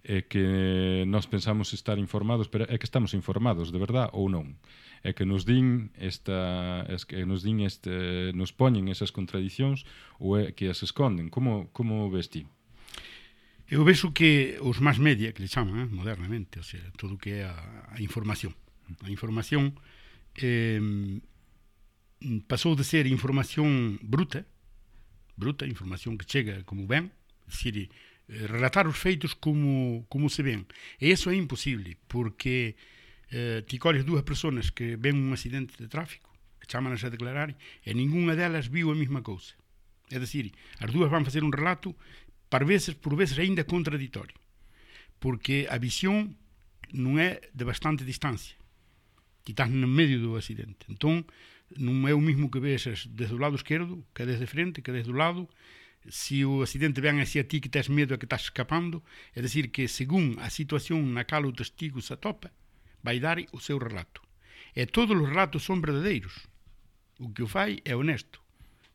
é que nós pensamos estar informados, pero é que estamos informados de verdad ou non. É que nos din esta é que nos din este nos poñen esas contradicións ou é que as esconden. Como como ves ti?
Eu vexo que os máis media que le chaman eh, modernamente, o sea, todo o que é a, a información. A información passou de ser informação bruta, bruta, informação que chega como bem, é decir, eh, relatar os feitos como, como se vê, E isso é impossível, porque eh, te colhes duas pessoas que vêem um acidente de tráfico, chamam-nas a declarar, e nenhuma delas viu a mesma coisa. É dizer as duas vão fazer um relato, por vezes, por vezes ainda contraditório, porque a visão não é de bastante distância. Estás no medio do accidente. Entón, non é o mismo que vexas desde o lado esquerdo, que desde frente, que desde o lado, se o accidente ven hacia ti que tes medo e que estás escapando, é dicir que según a situación na cal o testigo se atopa, vai dar o seu relato. E todos os relatos son verdadeiros. O que o fai é honesto.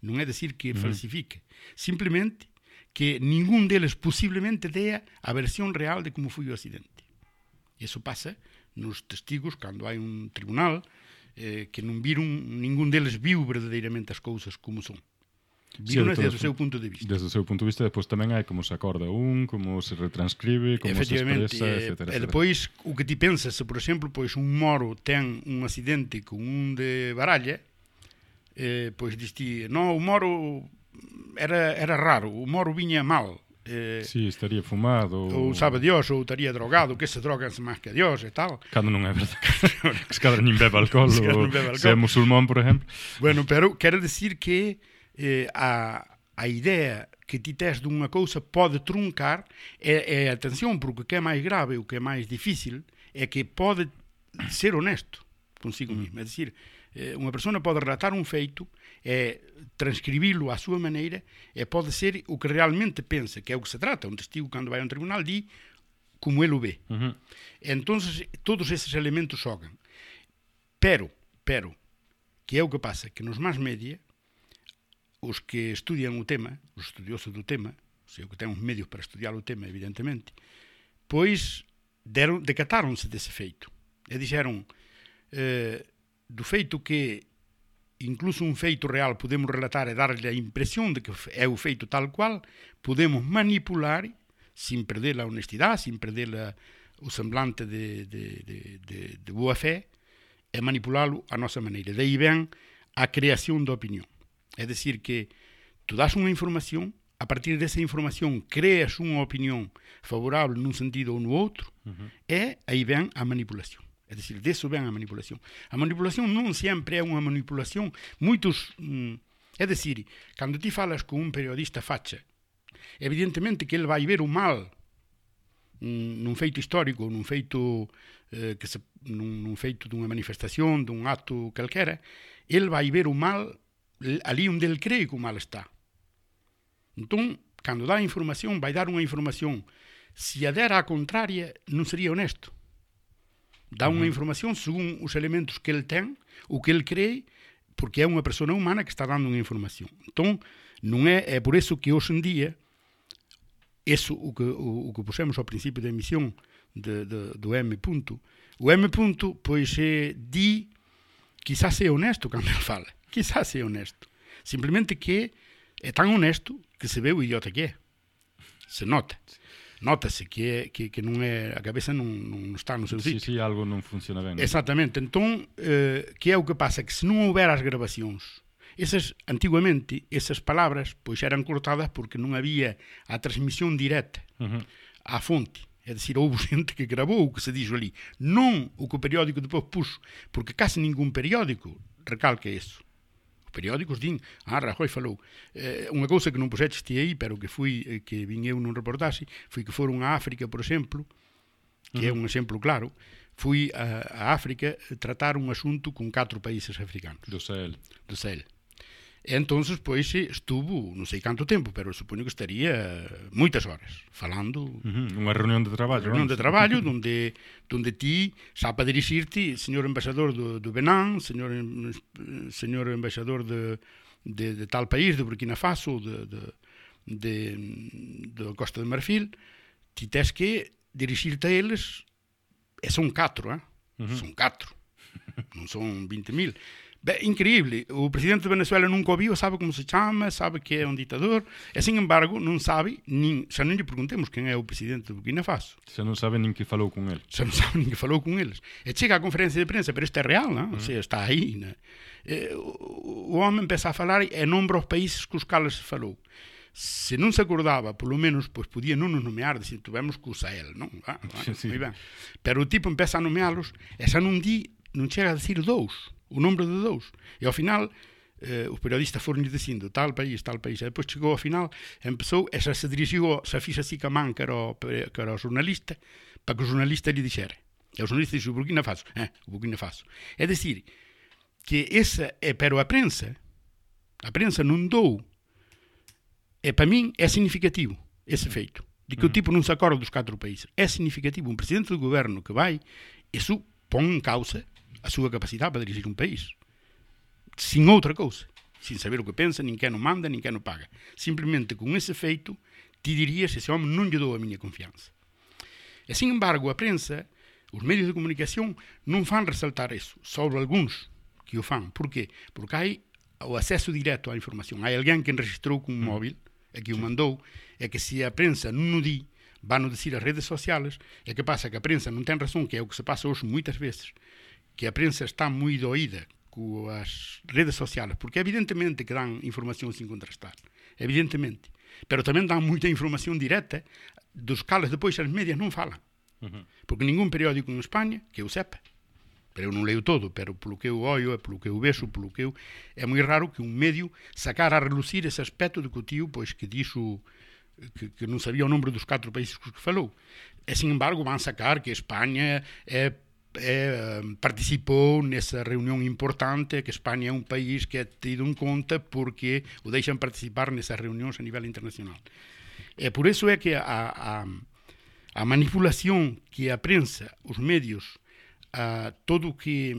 Non é dicir que
Ujú.
falsifique. Simplemente que ningún deles posiblemente dea a versión real de como foi o accidente. Iso pasa nos testigos cando hai un tribunal eh, que non viron, ningún deles viu verdadeiramente as cousas como son. Viron
sí,
desde o seu punto de vista.
Desde o seu punto de vista, depois tamén hai como se acorda un, como se retranscribe, como se expresa,
eh,
etc.
E depois, o que ti pensas, se por exemplo, pois un moro ten un accidente con un de baralla, eh, pois diste, non, o moro era, era raro, o moro viña mal, eh,
Sí, estaría fumado.
ou sabe Dios, ou estaría drogado, que se droganse máis que a Dios e tal.
Cando non é verdade. *laughs* cadra nin bebe alcohol,
Se
ou
bebe
se é
alcohol.
musulmán, por exemplo.
Bueno, pero quero decir que eh, a, a idea que ti tes dunha cousa pode truncar e, e atención, porque o que é máis grave, o que é máis difícil é que pode ser honesto consigo mesmo, é dicir, eh, unha persona pode relatar un feito e transcribilo á súa maneira e pode ser o que realmente pensa, que é o que se trata, un testigo cando vai a un tribunal di como ele o ve.
Uh -huh.
Entonces, todos eses elementos xogan. Pero, pero, que é o que pasa? Que nos máis media, os que estudian o tema, os estudiosos do tema, o sea, que ten os medios para estudiar o tema, evidentemente, pois deron, decatáronse dese feito. E dixeron, eh, do feito que incluso um feito real podemos relatar e dar-lhe a impressão de que é o feito tal qual, podemos manipular sem perder a honestidade, sem perder a, o semblante de, de, de, de boa fé, e é manipulá-lo à nossa maneira. Daí vem a criação da opinião. É dizer que tu dás uma informação, a partir dessa informação crias uma opinião favorável num sentido ou no outro, uhum. é e aí vem a manipulação. É dicir, deso ven a manipulación. A manipulación non sempre é unha manipulación moitos... Mm, é dicir, cando ti falas con un periodista facha, evidentemente que el vai ver o mal mm, nun feito histórico, nun feito eh, que se, nun, nun feito dunha manifestación, dun acto calquera, el vai ver o mal ali onde el cree que o mal está. Entón, cando dá información, vai dar unha información. Se a dera a contraria, non sería honesto. Dá unha información según os elementos que el ten, o que el cree, porque é unha persona humana que está dando unha información. Entón, non é, é por eso que hoxe en día, eso o que, o, o que pusemos ao principio da emisión de, de, do M punto, o M punto, pois, eh, di, quizás é honesto *laughs* cando ele fala, quizás é honesto. Simplemente que é tan honesto que se ve o idiota que é. Se nota. Notase que, é, que, que non é a cabeza non, non está no seu
Sí,
sitio.
sí, algo non funciona ben.
Exactamente. Entón, eh, que é o que pasa? Que se non houber as grabacións, esas, antiguamente, esas palabras pois eran cortadas porque non había a transmisión directa
Ujú.
á fonte. É dicir, houve *laughs* xente que grabou o que se dixo ali. Non o que o periódico depois puxo, porque case ningún periódico recalca eso. Os periódicos din, ah, Rajoy falou. Eh, unha cousa que non puxeches ti aí, pero que fui, eh, que vin eu nun reportaxe, foi que foron a África, por exemplo, que é un exemplo claro, fui a, a África tratar un asunto con catro países africanos.
Do Sahel.
Do Sahel. entonces pois estuvo, non sei canto tempo, pero supoño que estaría moitas horas falando.
Uh unha reunión de traballo.
Reunión de traballo onde onde ti xa para dirixirte, señor embaixador do, do Benan, señor señor embaixador de, de, de tal país, de Burkina Faso, de, de, de, de Costa de Marfil, ti tes que dirixirte a eles, e son catro, eh?
Uh
son catro, non son 20 mil É increíble. O presidente de Venezuela nunca ouviu, sabe como se chama, sabe que é un ditador. E, sin embargo, non sabe, nin, xa non lle preguntemos quen é o presidente de Burkina Faso.
Xa non sabe nin que falou con ele.
Xa non sabe nin que falou con eles. E chega a conferencia de prensa, pero isto é real, não? Uhum. Ou está aí. Não? E, o, o homem empeza a falar e nombra os países com os se falou. se non se acordaba, polo menos, pois podía non nos nomear, dicir, tuvemos que usa el, non? Ah, ah
sí, *laughs* sí.
Moi ben. Pero o tipo empeza a nomealos, e xa non di, non chega a decir dous. O nombre de dous. E ao final, eh, os periodistas foron dicindo tal país, tal país, e depois chegou ao final, empezou, e xa se dirixiu, xa fixa así ca man que era o, que era o xornalista, para que o xornalista lle dixera. E o xornalista dixo, o Burkina Faso, eh, o Burkina Faso. É dicir, que esa, é, pero a prensa, a prensa non dou, e para min é significativo ese feito, de que o tipo non se acorda dos catro países. É significativo un presidente do goberno que vai, iso pon en causa a súa capacidade para dirigir un país. Sin outra cousa. Sin saber o que pensa, nin quen o manda, nin quen o paga. Simplemente con ese feito, ti dirías ese home non lle dou a miña confianza. E, sin embargo, a prensa, os medios de comunicación, non fan resaltar eso, sobre algúns que o fan. Por qué? Porque hai o acceso directo á información. Hai alguén que registrou con un móvil e que o mandou, e que se a prensa non o di, van o dicir as redes sociales, e que pasa que a prensa non ten razón, que é o que se pasa hoxe moitas veces, que a prensa está muito doída com as redes sociais, porque evidentemente que dão informação sem contrastar, evidentemente. mas também dão muita informação direta, dos cales depois as médias não falam.
Uhum.
Porque nenhum periódico na Espanha, que eu sepa, pero eu não leio todo, pelo que eu olho, pelo que eu vejo, pelo que eu... É muito raro que um médio sacar a relucir esse aspecto do que o tio, pois que disse, Que, que, não sabia o número dos quatro países que falou. E, sin embargo, vão sacar que a Espanha é é, participou nesa reunión importante que España é un país que é tido en conta porque o deixan participar nesas reunións a nivel internacional. E por eso é que a, a, a manipulación que a prensa, os medios, a todo o que,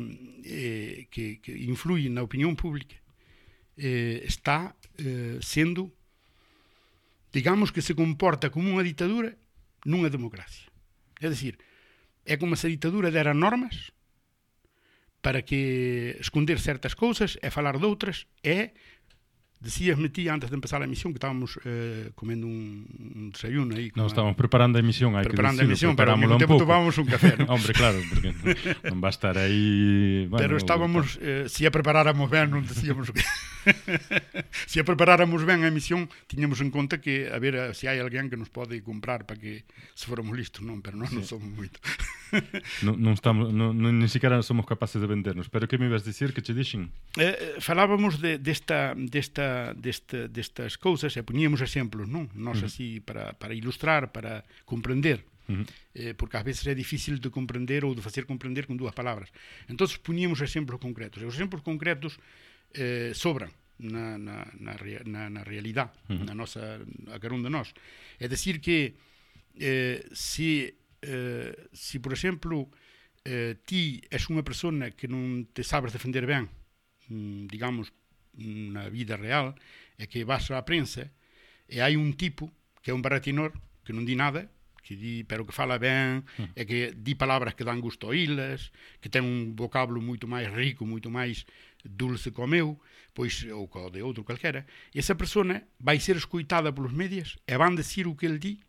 eh, que, que influye na opinión pública eh, está eh, sendo digamos que se comporta como unha ditadura nunha democracia. É dicir, é como se a ditadura dera normas para que esconder certas cousas e falar doutras e é Decíasme ti antes de empezar a emisión que estábamos eh, comendo un, un desayuno aí.
Non, estábamos preparando a emisión, hai
preparando
que
decirlo,
a emisión,
pero ao mesmo tempo tomábamos un café, *laughs* ¿no?
Hombre, claro, porque non va a estar aí... Bueno,
pero estábamos, eh, se si a preparáramos ben, non decíamos o que... se *laughs* si a preparáramos ben a emisión, tiñamos en conta que, a ver, se si hai alguén que nos pode comprar para que se formos listos, non? Pero non, sí. non somos moito. *laughs*
non, non estamos, non, non, nin sequera somos capaces de vendernos. Pero que me ibas dicir que che dixen?
Eh, eh, falábamos de, desta, desta, desta, destas cousas e poñíamos exemplos, non? Nos
uh -huh.
así para, para ilustrar, para comprender.
Uh -huh.
eh, porque ás veces é difícil de comprender ou de facer comprender con dúas palabras. Entón, poñíamos exemplos concretos. E os exemplos concretos eh, sobran na, na, na, na, na realidade,
uh -huh.
na nosa, a carón de nós. É dicir que eh, se eh, se, por exemplo, eh, ti és unha persona que non te sabes defender ben, mm, digamos, na vida real, é que vas á prensa e hai un tipo que é un baratinor que non di nada, que di, pero que fala ben, e que di palabras que dan gusto a oílas, que ten un vocábulo moito máis rico, moito máis dulce co meu, pois ou co de outro calquera, e esa persona vai ser escoitada polos medios e van decir o que el di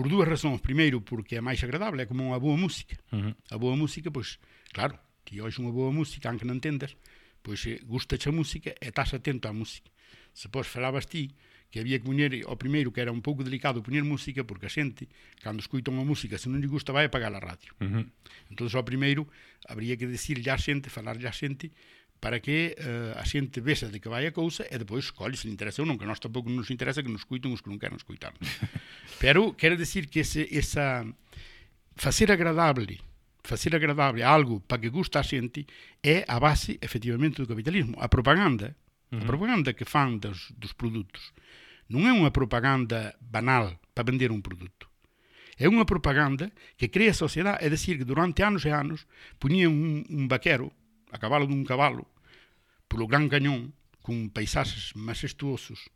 por dúas razóns. Primeiro, porque é máis agradable, é como unha boa música.
Ujú.
A boa música, pois, claro, ti ois unha boa música, aunque non entendas, pois eh, gustache a música e estás atento á música. Se pois falabas ti que había que poñer, ao primeiro, que era un pouco delicado poñer música, porque a xente, cando escoita unha música, se non lle gusta, vai apagar a radio.
Ujú.
Entón, ao primeiro, habría que decirlle á xente, falarlle á xente, para que eh, a xente vese de que vai a cousa e depois escolhe se lhe interesa ou non, que a nós tampouco nos interesa que nos escuiten os que non queren escutar. *laughs* Pero quero decir que ese, esa facer agradable facer agradable algo para que gusta a xente é a base, efectivamente, do capitalismo. A propaganda, a
Ujú.
propaganda que fan dos, dos produtos, non é unha propaganda banal para vender un produto. É unha propaganda que crea sociedade, é dicir, que durante anos e anos poñían un, un vaquero a cabalo dun cabalo polo Gran Cañón con paisaxes majestuosos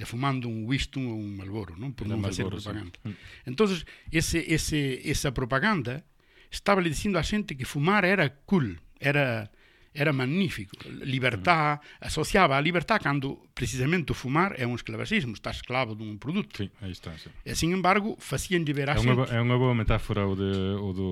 e fumando un Winston ou un Malboro, non? Por non facer
Marlboro, sí.
propaganda.
Mm.
Entonces, ese, ese, esa propaganda estaba le dicindo a xente que fumar era cool, era era magnífico. Libertad, asociaba a libertad cando precisamente o fumar é un esclavacismo, estás esclavo dun produto.
Sí, aí está, sí.
E, sin embargo, facían liberar
é unha, é unha boa metáfora o, de, o do...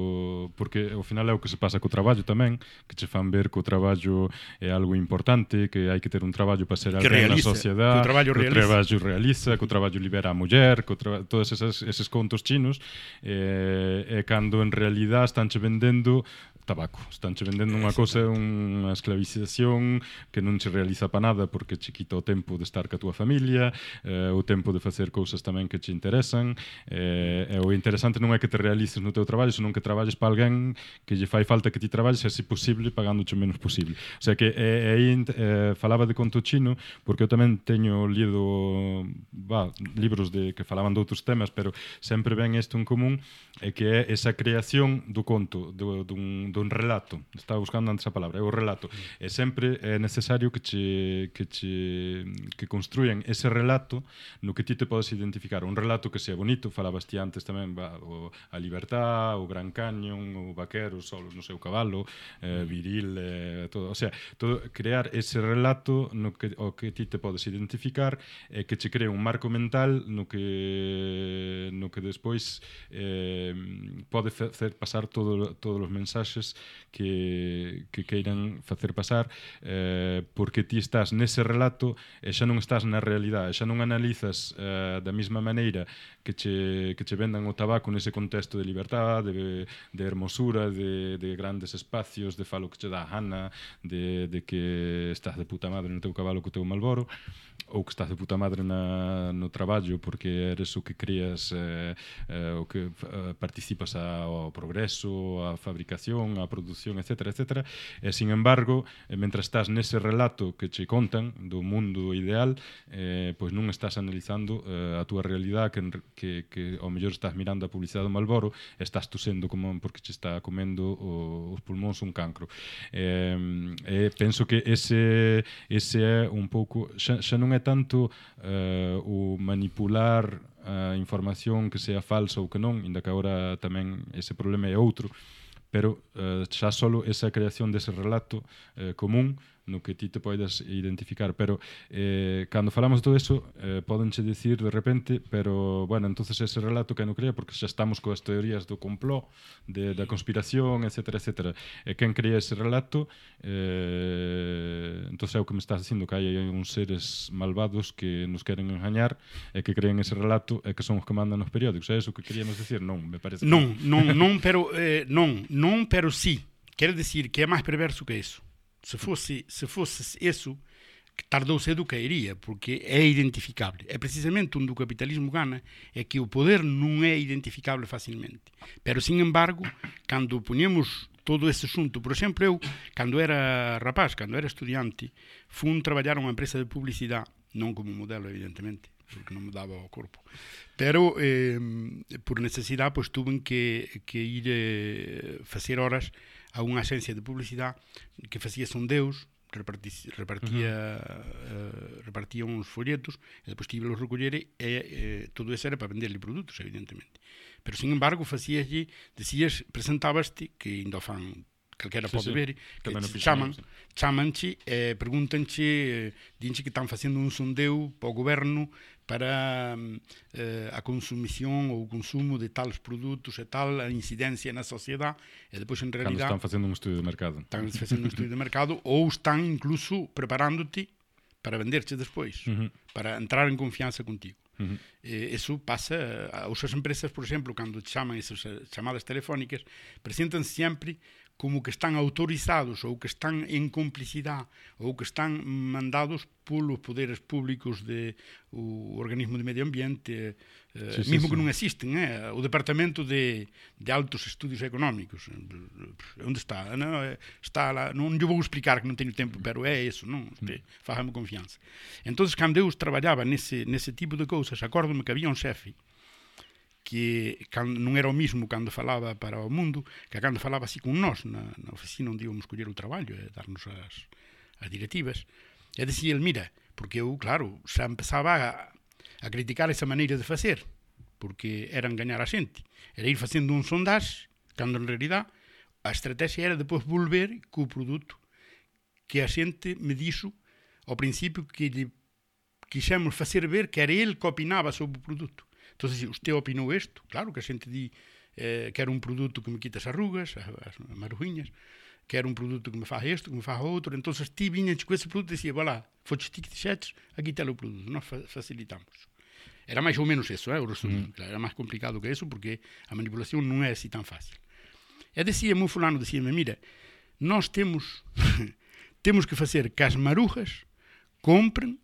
Porque ao final é o que se pasa co traballo tamén, que che fan ver que o traballo é algo importante, que hai que ter un traballo para ser alguén na sociedade,
que o traballo
que
realiza, que o
traballo, realiza, que o traballo libera a muller, que o tra... todos esas, eses contos chinos, eh, e cando en realidad están che vendendo tabaco. Estánche vendendo unha cousa, unha esclavización que non se realiza para nada porque che quita o tempo de estar ca túa familia, eh, o tempo de facer cousas tamén que che interesan. Eh, e o interesante non é que te realices no teu traballo, senón que traballes para alguén que lle fai falta que ti traballes se posible pagándoche o menos posible. O sea que eh, aí eh, falaba de conto chino porque eu tamén teño lido bah, libros de que falaban de outros temas, pero sempre ven isto en común é eh, que é esa creación do conto, do, dun, conto, un relato. Estaba buscando antes a palabra, é o relato. E sempre é necesario que che, que che, que construyan ese relato no que ti te podes identificar. Un relato que sea bonito, falabas ti antes tamén va, o, a libertad, o Gran Canyon, o vaquero, solos no seu cabalo, eh, mm. viril, eh, todo. O sea, todo, crear ese relato no que, o que ti te podes identificar e eh, que che crea un marco mental no que no que despois eh, pode facer pasar todo, todos os mensaxes que, que queiran facer pasar eh, porque ti estás nese relato e xa non estás na realidade, xa non analizas eh, da mesma maneira que che, que che vendan o tabaco nese contexto de libertad de, de hermosura, de, de grandes espacios, de falo que che dá a Hanna, de, de que estás de puta madre no teu cabalo co teu malboro, ou que estás de puta madre na, no traballo porque eres o que creas eh, eh, o que eh, participas ao progreso, a fabricación, a produción, etc. etc. E, sin embargo, eh, mentre estás nese relato que che contan do mundo ideal, eh, pois non estás analizando eh, a túa realidade que, que, que ao mellor estás mirando a publicidade do Malboro estás tosendo como porque che está comendo o, os pulmóns un cancro. Eh, eh, penso que ese, ese é un pouco... Xa, xa non é tanto uh, o manipular a información que sea falsa ou que non, inda que agora tamén ese problema é outro, pero uh, xa solo esa creación dese relato uh, común no que ti te podes identificar, pero eh, cando falamos de todo eso, eh, podenche dicir de repente, pero, bueno, entonces ese relato que non crea, porque xa estamos coas teorías do compló, de, da conspiración, etc, etc. E quen crea ese relato, eh, entonces é o que me estás dicindo, que hai, uns seres malvados que nos queren engañar, e que creen ese relato, e que son os que mandan os periódicos. É eso que queríamos decir? Non, me parece.
Non, non, non, *laughs* pero, eh, non, non, pero sí. Quero decir que é máis perverso que eso. Se fosse, se fosse eso, que tarde ou cedo caería, porque é identificable. É precisamente onde o capitalismo gana, é que o poder non é identificable facilmente. Pero, sin embargo, cando poñemos todo ese asunto, por exemplo, eu, cando era rapaz, cando era estudiante, fun traballar a unha empresa de publicidade, non como modelo, evidentemente, porque non me daba o corpo. Pero, eh, por necesidade, pois, tuve que, que ir eh, facer horas a unha axencia de publicidade que facía un deus repartía, repartía, uh -huh. uh, repartía uns folletos e depois que los recollere e, e todo eso era para venderle produtos, evidentemente. Pero, sin embargo, facíaslle, decías, presentabaste, que ainda fan calquera
sí,
pode
sí.
ver, que te chaman,
sí.
chamanche eh, preguntanche, eh, dinche que están facendo un sondeu para o goberno para mm, eh, a consumición ou o consumo de tales produtos e tal, a incidencia na sociedade, e depois en
Cando
realidad
están facendo un estudio de mercado.
están facendo un estudio de mercado *laughs* ou están incluso preparándote para venderche despois,
Ujú.
para entrar en confianza contigo.
Ujú.
Eh, eso pasa a outras empresas, por exemplo, cando te chaman esas eh, chamadas telefónicas, presentan sempre como que están autorizados ou que están en complicidade ou que están mandados polos poderes públicos de o organismo de medio ambiente, eh,
Sí, sí,
mesmo que
sí.
non existen, eh, o departamento de, de altos estudios económicos. Onde está? Non, eh, está lá, non lle vou explicar que non teño tempo, pero é eso, non? Este, fájame confianza. Entonces, cando eu nese, nese tipo de cousas, acórdome que había un xefe que non era o mismo cando falaba para o mundo que cando falaba así con nós na, na oficina onde íbamos coller o traballo e darnos as, as directivas. E decía el, mira, porque eu, claro, xa empezaba a, a criticar esa maneira de facer porque era engañar a xente. Era ir facendo un sondage cando en realidad a estrategia era depois volver co produto que a xente me dixo ao principio que lle quixemos facer ver que era el que opinaba sobre o produto Entón, usted opinou isto? Claro que a xente di eh, que era un produto que me quita as arrugas, as, as marujiñas, que era un produto que me faz isto, que me faz outro. Entón, ti viñas con ese produto e dicía, voilà, foches ti que dixetes, aquí está o produto, nós fa facilitamos. Era máis ou menos eso, eh, o resumen. Mm. Era máis complicado que eso porque a manipulación non é así tan fácil. E decía, mo fulano, decíame, mira, nós temos *laughs* temos que facer que as marujas compren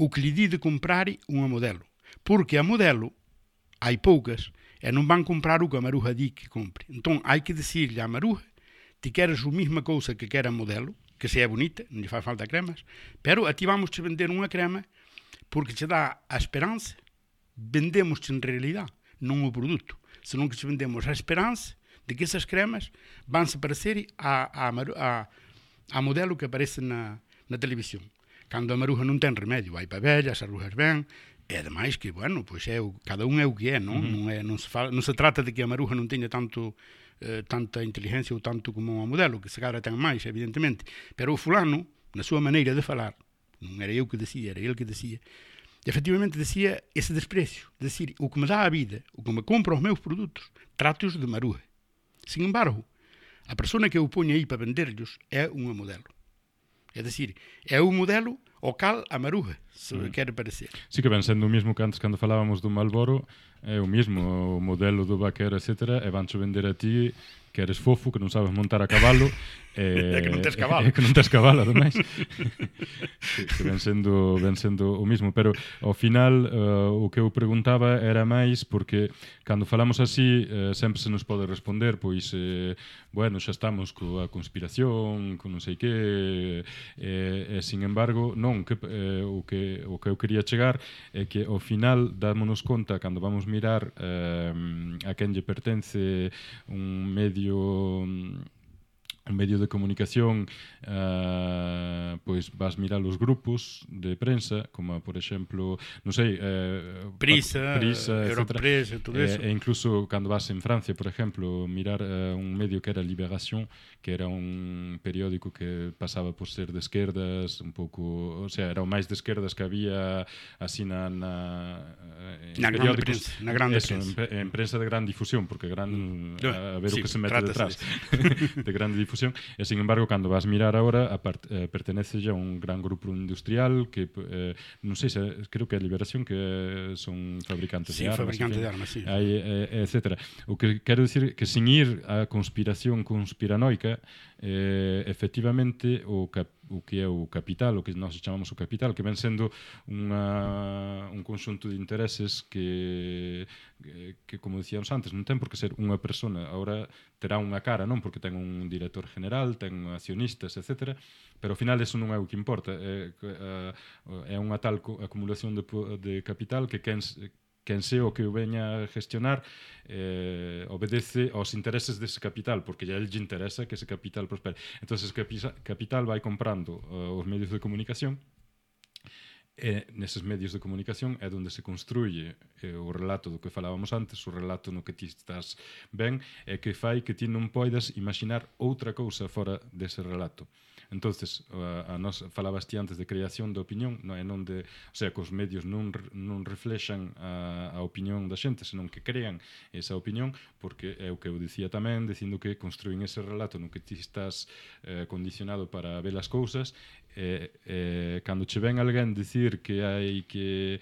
o que lhe di de comprar unha modelo. Porque a modelo hai poucas, e non van comprar o que a maruja di que compre. Entón, hai que decirle á maruja ti queres o mesma cousa que quer a modelo, que se é bonita, non lle faz falta cremas, pero a ti vamos te vender unha crema porque te dá a esperanza, vendemos en realidade, non o produto, senón que te vendemos a esperanza de que esas cremas van se parecer a, a, a, a modelo que aparece na, na televisión. Cando a maruja non ten remedio, para vellas, as arrugas ben, E ademais que, bueno, pois é o, cada un é o que é? Uh -huh. non, é, non, se fala, non se trata de que a maruja non teña tanto eh, tanta inteligencia ou tanto como a modelo, que se cara ten máis, evidentemente. Pero o fulano, na súa maneira de falar, non era eu que decía, era ele que decía, efectivamente decía ese desprecio, de decir, o que me dá a vida, o que me compra os meus produtos, tratos de maruja. Sin embargo, a persona que eu poño aí para venderllos é unha modelo. É dicir, é un modelo o cal a maruja, se mm. quere parecer.
Sí que ven sendo o mismo que antes cando falábamos do Malboro, é o mismo o modelo do vaquero, etc. E vancho vender a ti que eres fofo, que non sabes montar a cabalo Eh,
que non tes cabalo.
É que non tes *laughs* cabalo, ademais. *laughs* que, que ven sendo, ven sendo o mismo. Pero, ao final, uh, o que eu preguntaba era máis porque, cando falamos así, uh, sempre se nos pode responder, pois, eh, bueno, xa estamos coa conspiración, con non sei que, eh, eh, sin embargo, non, que, eh, o, que, o que eu quería chegar é que, ao final, dámonos conta, cando vamos mirar eh, a quen lle pertence un medio medios de comunicación eh, pois vas mirar os grupos de prensa, como por exemplo, non sei, eh,
Prisa,
Prisa
Europress, todo eh, eso.
Eh, e incluso cando vas en Francia, por exemplo, mirar uh, un medio que era Liberación, que era un periódico que pasaba por ser de esquerdas, un pouco, o sea, era o máis de esquerdas que había así na na, eh,
na grande prensa, na grande
eso,
prensa.
En, en prensa de gran difusión, porque gran
mm.
a ver
sí,
o que se mete detrás.
De, *laughs*
de grande difusión e sin embargo, cando vas mirar agora, apart, eh, pertenece a un gran grupo industrial que eh, non sei se creo que a Liberación que eh, son fabricantes
sí,
de armas,
fabricante de armas, sí.
Hai, eh, eh, etcétera. O que quero dicir que sin ir a conspiración conspiranoica, eh, efectivamente o que o que é o capital, o que nós chamamos o capital, que ven sendo unha, un conxunto de intereses que, que, como dicíamos antes, non ten por que ser unha persona. Ahora terá unha cara, non? Porque ten un director general, ten accionistas, etc. Pero ao final eso non é o que importa. É, é unha tal acumulación de, de capital que quen, quen se o que o veña a gestionar eh, obedece aos intereses dese capital, porque a ele interesa que ese capital prospere. Entón, ese capital vai comprando uh, os medios de comunicación, e neses medios de comunicación é onde se construye eh, o relato do que falábamos antes, o relato no que ti estás ben, é que fai que ti non poidas imaginar outra cousa fora dese relato entonces a, a nos falabas ti antes de creación de opinión non, é non de, o sea, que os medios non, non reflexan a, a opinión da xente, senón que crean esa opinión, porque é o que eu dicía tamén, dicindo que construín ese relato no que ti estás eh, condicionado para ver as cousas, e, eh, eh, cando che ven alguén dicir que hai que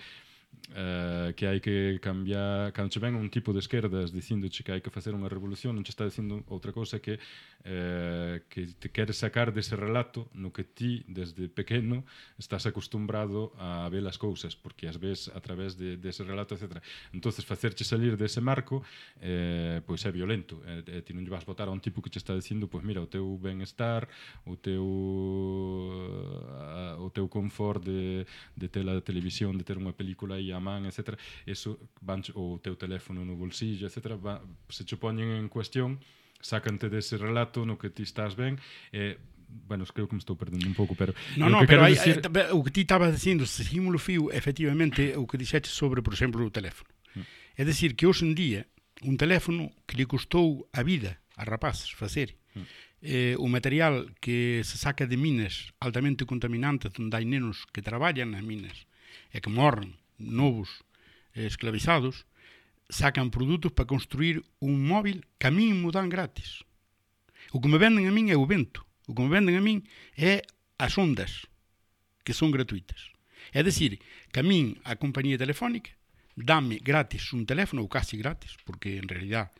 Uh, que hai que cambiar cando che ven un tipo de esquerdas dicindoche que hai que facer unha revolución non che está dicindo outra cousa que uh, que te queres sacar dese relato no que ti desde pequeno estás acostumbrado a ver as cousas porque as ves a través de, dese relato etc. entonces facerche salir dese marco eh, pois é violento eh, eh, ti non lle vas votar a un tipo que che está dicindo pois mira, o teu benestar o teu uh, o teu confort de, de ter a televisión de ter unha película aí a man, etc. Eso van o teu teléfono no bolsillo, etc. Va, se che poñen en cuestión, sácante dese relato no que ti estás ben e eh, bueno, creo que me estou perdendo un pouco, pero
no, no, que pero hai, decir... Eh, o que ti estabas dicindo, seguimos o fío, efectivamente, o que dixete sobre, por exemplo, o teléfono. Mm. É dicir que hoxe en día un teléfono que lle custou a vida a rapaces facer mm. eh, o material que se saca de minas altamente contaminantes onde hai nenos que traballan nas minas e que morren novos eh, esclavizados sacan produtos para construir un móvil que a min me dan gratis. O que me venden a min é o vento. O que me venden a min é as ondas, que son gratuitas. É dicir, que a min a compañía telefónica dame gratis un teléfono, ou casi gratis, porque en realidad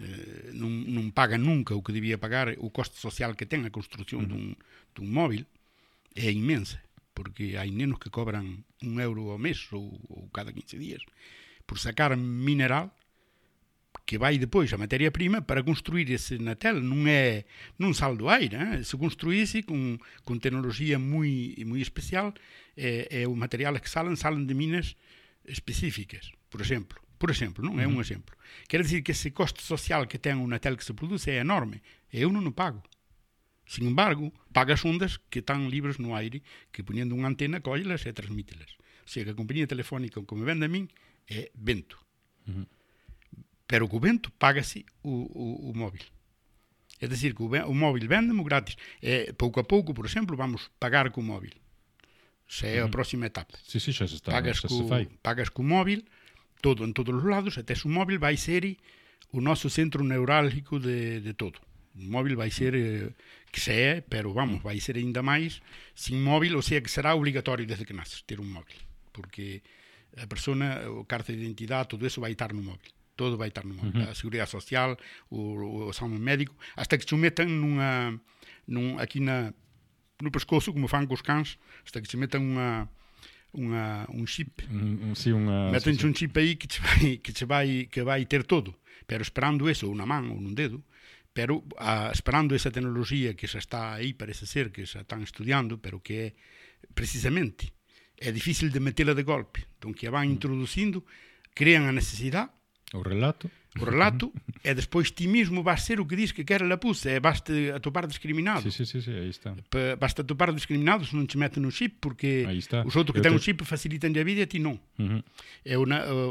eh, non, non paga nunca o que debía pagar o coste social que ten a construción uh -huh. dun, dun móvil, é inmensa porque hai nenos que cobran un euro ao mes ou, ou cada 15 días por sacar mineral que vai depois a materia prima para construir ese natel. Non é non sal do aire eh? se construíse con, con tecnología moi, moi especial é, é o material que salen salen de minas específicas por exemplo. Por exemplo, non? É un exemplo. Quer dizer que ese coste social que ten un natel que se produce é enorme. Eu non o pago Sin embargo, pagas ondas que están libres no aire que poniendo unha antena collelas e transmítelas. O sea, que a compañía telefónica, como vende a min, é vento. Uh -huh. Pero co vento págase o, o, o móvil. É dicir, que o, o móvil vendemo gratis. E, pouco a pouco, por exemplo, vamos pagar co móvil. Se é a próxima etapa.
Sí, sí, xa se está.
Pagas,
xa
co,
se fai.
pagas co móvil, todo en todos os lados, até o móvil vai ser o noso centro neurálgico de, de todo. Móvil vai ser eh, que se é, pero vamos, vai ser ainda máis sin móvil, ou sea que será obligatorio desde que naces ter un móvil, porque a persona, o carta de identidade, todo eso vai estar no móvil todo vai estar no móvil, uh -huh. a seguridade social o, o exame médico, hasta que se metan nunha, num, aquí na, no pescoço, como fan cos cans hasta que se metan unha unha, un chip meten
sí,
un chip aí que che vai, que che vai, que vai ter todo pero esperando eso, unha man ou nun dedo pero a, esperando esa tecnología que xa está aí, parece ser que xa están estudiando, pero que é precisamente é difícil de metela de golpe. Entón que a van mm. introducindo, crean a necesidade,
o relato,
o relato, *laughs* e despois ti mismo vas ser o que dis que quer la pus, e basta atopar discriminado.
Sí, sí, sí, sí, aí está.
Pa, basta atopar discriminado se non te meten no chip, porque os outros que ten te... o chip facilitan a vida e ti non. Uh -huh. E o,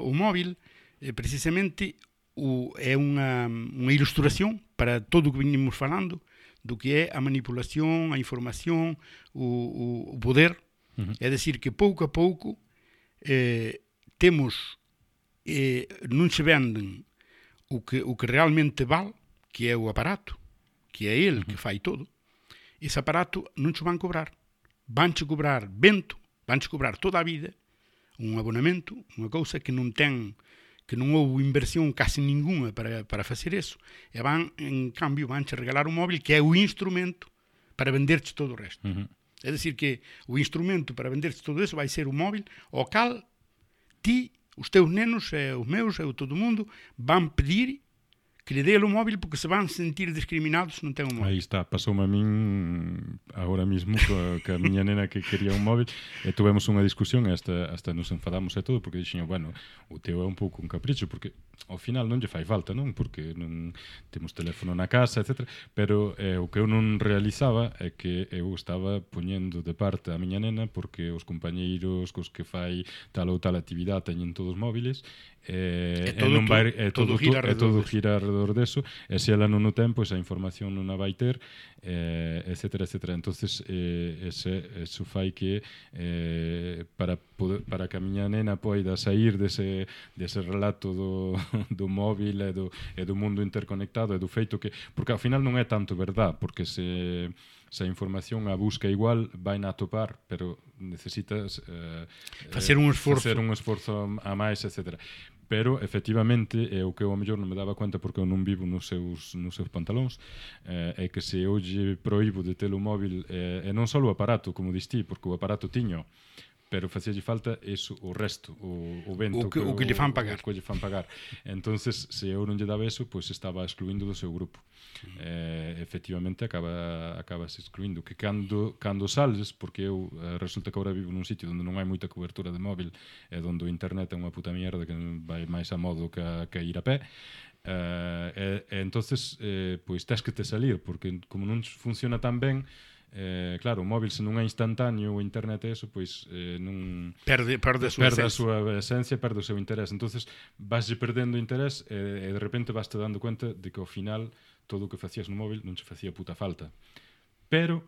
o móvil, eh, precisamente, o, é unha, unha ilustración para todo o que vinimos falando do que é a manipulación, a información, o, o, o poder. Uh -huh. É dicir, que pouco a pouco eh, temos, eh, non se venden o que, o que realmente val, que é o aparato, que é ele uh -huh. que fai todo, ese aparato non se van cobrar. Vanche cobrar vento, vanche cobrar toda a vida un abonamento, unha cousa que non ten que non houve inversión casi ninguna para, para facer eso, e van, en cambio, vanche regalar un móvil que é o instrumento para venderche todo o resto.
Uh -huh.
É dicir que o instrumento para venderche todo eso vai ser o móvil ao cal ti, os teus nenos, e os meus, e o todo mundo, van pedir que lhe dê o móvel porque se vão sentir discriminados se não têm um móvel.
Aí está, pasoume a min agora mesmo co, que a miña nena que quería un móvel e tuvemos unha discusión hasta, hasta nos enfadamos e todo porque dixen, bueno, o teu é un pouco un capricho porque ao final non lle fai falta, non? Porque non temos teléfono na casa, etc. Pero eh, o que eu non realizaba é que eu estaba poñendo de parte a miña nena porque os compañeiros cos que fai tal ou tal actividade teñen todos móviles Eh,
e todo,
e non vai, e eh, todo,
todo, gira,
e todo gira alrededor deso e se ela non o ten, pois a información non a vai ter eh, etc, etc entonces eh, ese, eso fai que eh, para, poder, para que a miña nena poida sair dese, dese relato do, *laughs* do móvil e do, e do mundo interconectado e do feito que porque ao final non é tanto verdad porque se se a información a busca igual, vai na atopar, pero necesitas eh,
facer un eh, esforzo,
facer un esforzo a máis, etc. Pero, efectivamente, é o que eu a mellor non me daba cuenta porque eu non vivo nos seus, nos seus pantalóns, eh, é que se eu lle proíbo de ter o móvil, eh, e non só o aparato, como distí, porque o aparato tiño pero facíalle falta eso, o resto, o, o vento
o que, que, o que lle fan pagar.
O que lle fan pagar. entonces se eu non lle daba eso, pois pues estaba excluindo do seu grupo. Eh, efectivamente acaba acabas excluindo que cando cando sales, porque eu eh, resulta que agora vivo nun sitio onde non hai moita cobertura de móvil, e eh, onde o internet é unha puta mierda que vai máis a modo que, que ir a pé. Eh, eh, entonces eh, pois tens que te salir porque como non funciona tan ben, eh, claro, o móvil se non é instantáneo o internet é eso, pois eh, non
perde perde a súa
perde
esencia.
a súa esencia, perde o seu interés. Entonces, vaslle perdendo interés e, e de repente vas te dando cuenta de que ao final todo o que facías no móvil non che facía puta falta. Pero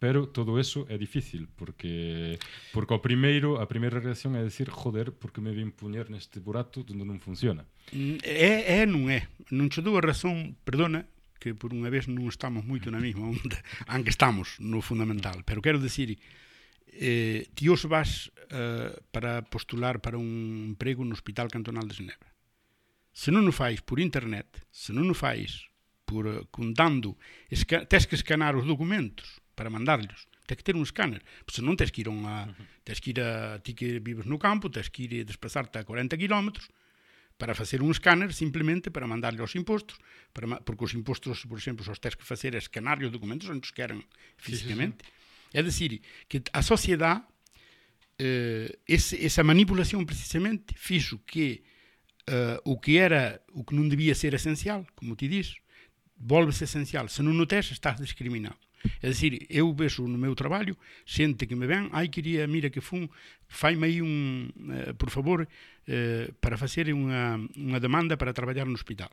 pero todo eso é difícil porque porque o primeiro a primeira reacción é decir, joder, porque me vin puñer neste burato onde non funciona.
Mm, é, é non é. Non che dou a razón, perdona, que por unha vez non estamos moito na mesma onda, *laughs* aunque estamos no fundamental, pero quero decir, eh, ti os vas eh, para postular para un emprego no Hospital Cantonal de Genebra. Se non o fais por internet, se non o fais por uh, contando, esca, tens que escanar os documentos para mandarlos, tens que ter un escáner, se non tens que ir a unha, tens que ir a, ti que vives no campo, tens que ir a desplazarte a 40 kilómetros para facer un escáner simplemente para mandarle aos impostos, para, porque os impostos, por exemplo, os tes que facer é escanar os documentos onde os sí, sí. É dicir, que a sociedade eh, esse, esa manipulación precisamente fixo que uh, o que era o que non debía ser esencial, como ti dis, volve-se esencial. Se non o tes, estás discriminado. É dicir, eu vexo no meu traballo xente que me ven, ai, quería, mira que fun, faime aí un, eh, por favor, eh, para facer unha, unha demanda para traballar no hospital.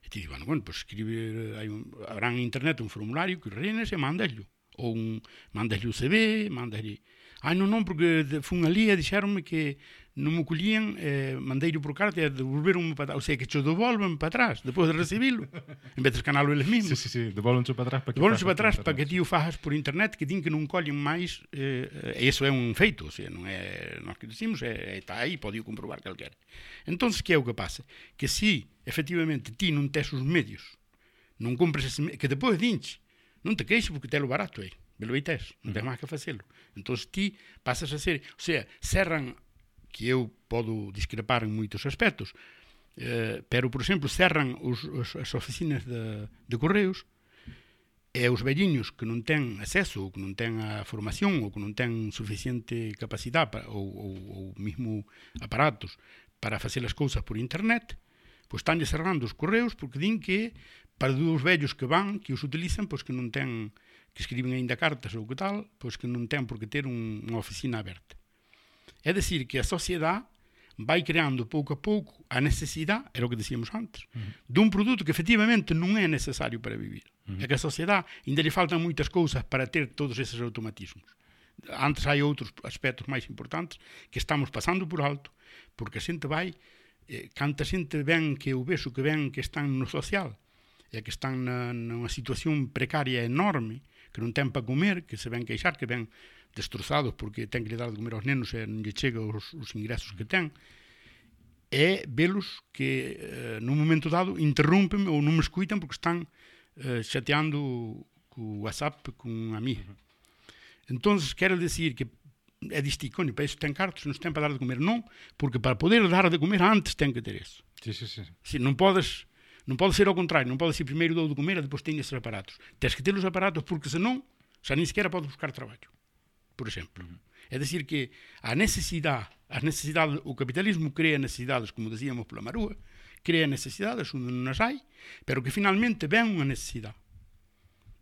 E ti bueno, bueno, pues escribe, hai un, habrá en internet un formulario que renes e mandaslo. Ou un, mandasle o CV, mandasle... Ai, non, non, porque fun ali e dixeronme que non me collían, eh, mandeiro por carta e devolveronme para atrás, o sea, que cho devolven para atrás, depois de recibilo, en vez de escanalo eles mesmos.
Sí, sí, sí, devolven para atrás para que,
devolven para atrás para que ti o fajas por internet, que din que non collen máis, eh, e iso é un feito, o sea, non é, nós que decimos, eh, é, está aí, pode comprobar calquera. Entón, que é o que pasa? Que si, efectivamente, ti non tes os medios, non compres ese, que depois dinche, non te queixes porque te lo barato aí. Eh. Velo tes, non tens máis que facelo. Entón ti pasas a ser, o sea, cerran que eu podo discrepar en moitos aspectos, eh, pero, por exemplo, cerran os, os, as oficinas de, de correos e os velliños que non ten acceso ou que non ten a formación ou que non ten suficiente capacidade para, ou, ou, ou mismo aparatos para facer as cousas por internet, pois están cerrando os correos porque din que para dos vellos que van, que os utilizan, pois que non ten que escriben aínda cartas ou que tal, pois que non ten por que ter un, unha oficina aberta. É dicir, que a sociedade vai creando pouco a pouco a necesidade, era o que decíamos antes, uh -huh. dun produto que efectivamente non é necesario para vivir. Uh -huh. É que a sociedade ainda lhe faltan moitas cousas para ter todos eses automatismos. Antes hai outros aspectos máis importantes que estamos pasando por alto, porque a xente vai, eh, canta xente ven que o beso que ven que están no social, e que están na, nunha situación precaria enorme, que non ten para comer, que se ven queixar, que ven destrozados porque ten que lhe dar de comer aos nenos e non lle chega os, os ingresos que ten é velos que eh, num momento dado interrompen ou non me escuitan porque están eh, chateando co WhatsApp con a mí. Entonces, quero decir que é distir, coño, para iso ten cartos, non ten para dar de comer, non, porque para poder dar de comer antes ten que ter eso.
Sí, sí, sí.
Si non podes non pode ser ao contrario, non pode ser primeiro dou de comer e depois teño esses aparatos. Tens que ter os aparatos porque senón xa nin sequera podes buscar traballo, por exemplo. É dicir que a necesidade, as necesidades, o capitalismo crea necesidades, como decíamos pola Marúa, crea necesidades onde non as hai, pero que finalmente ven unha necesidade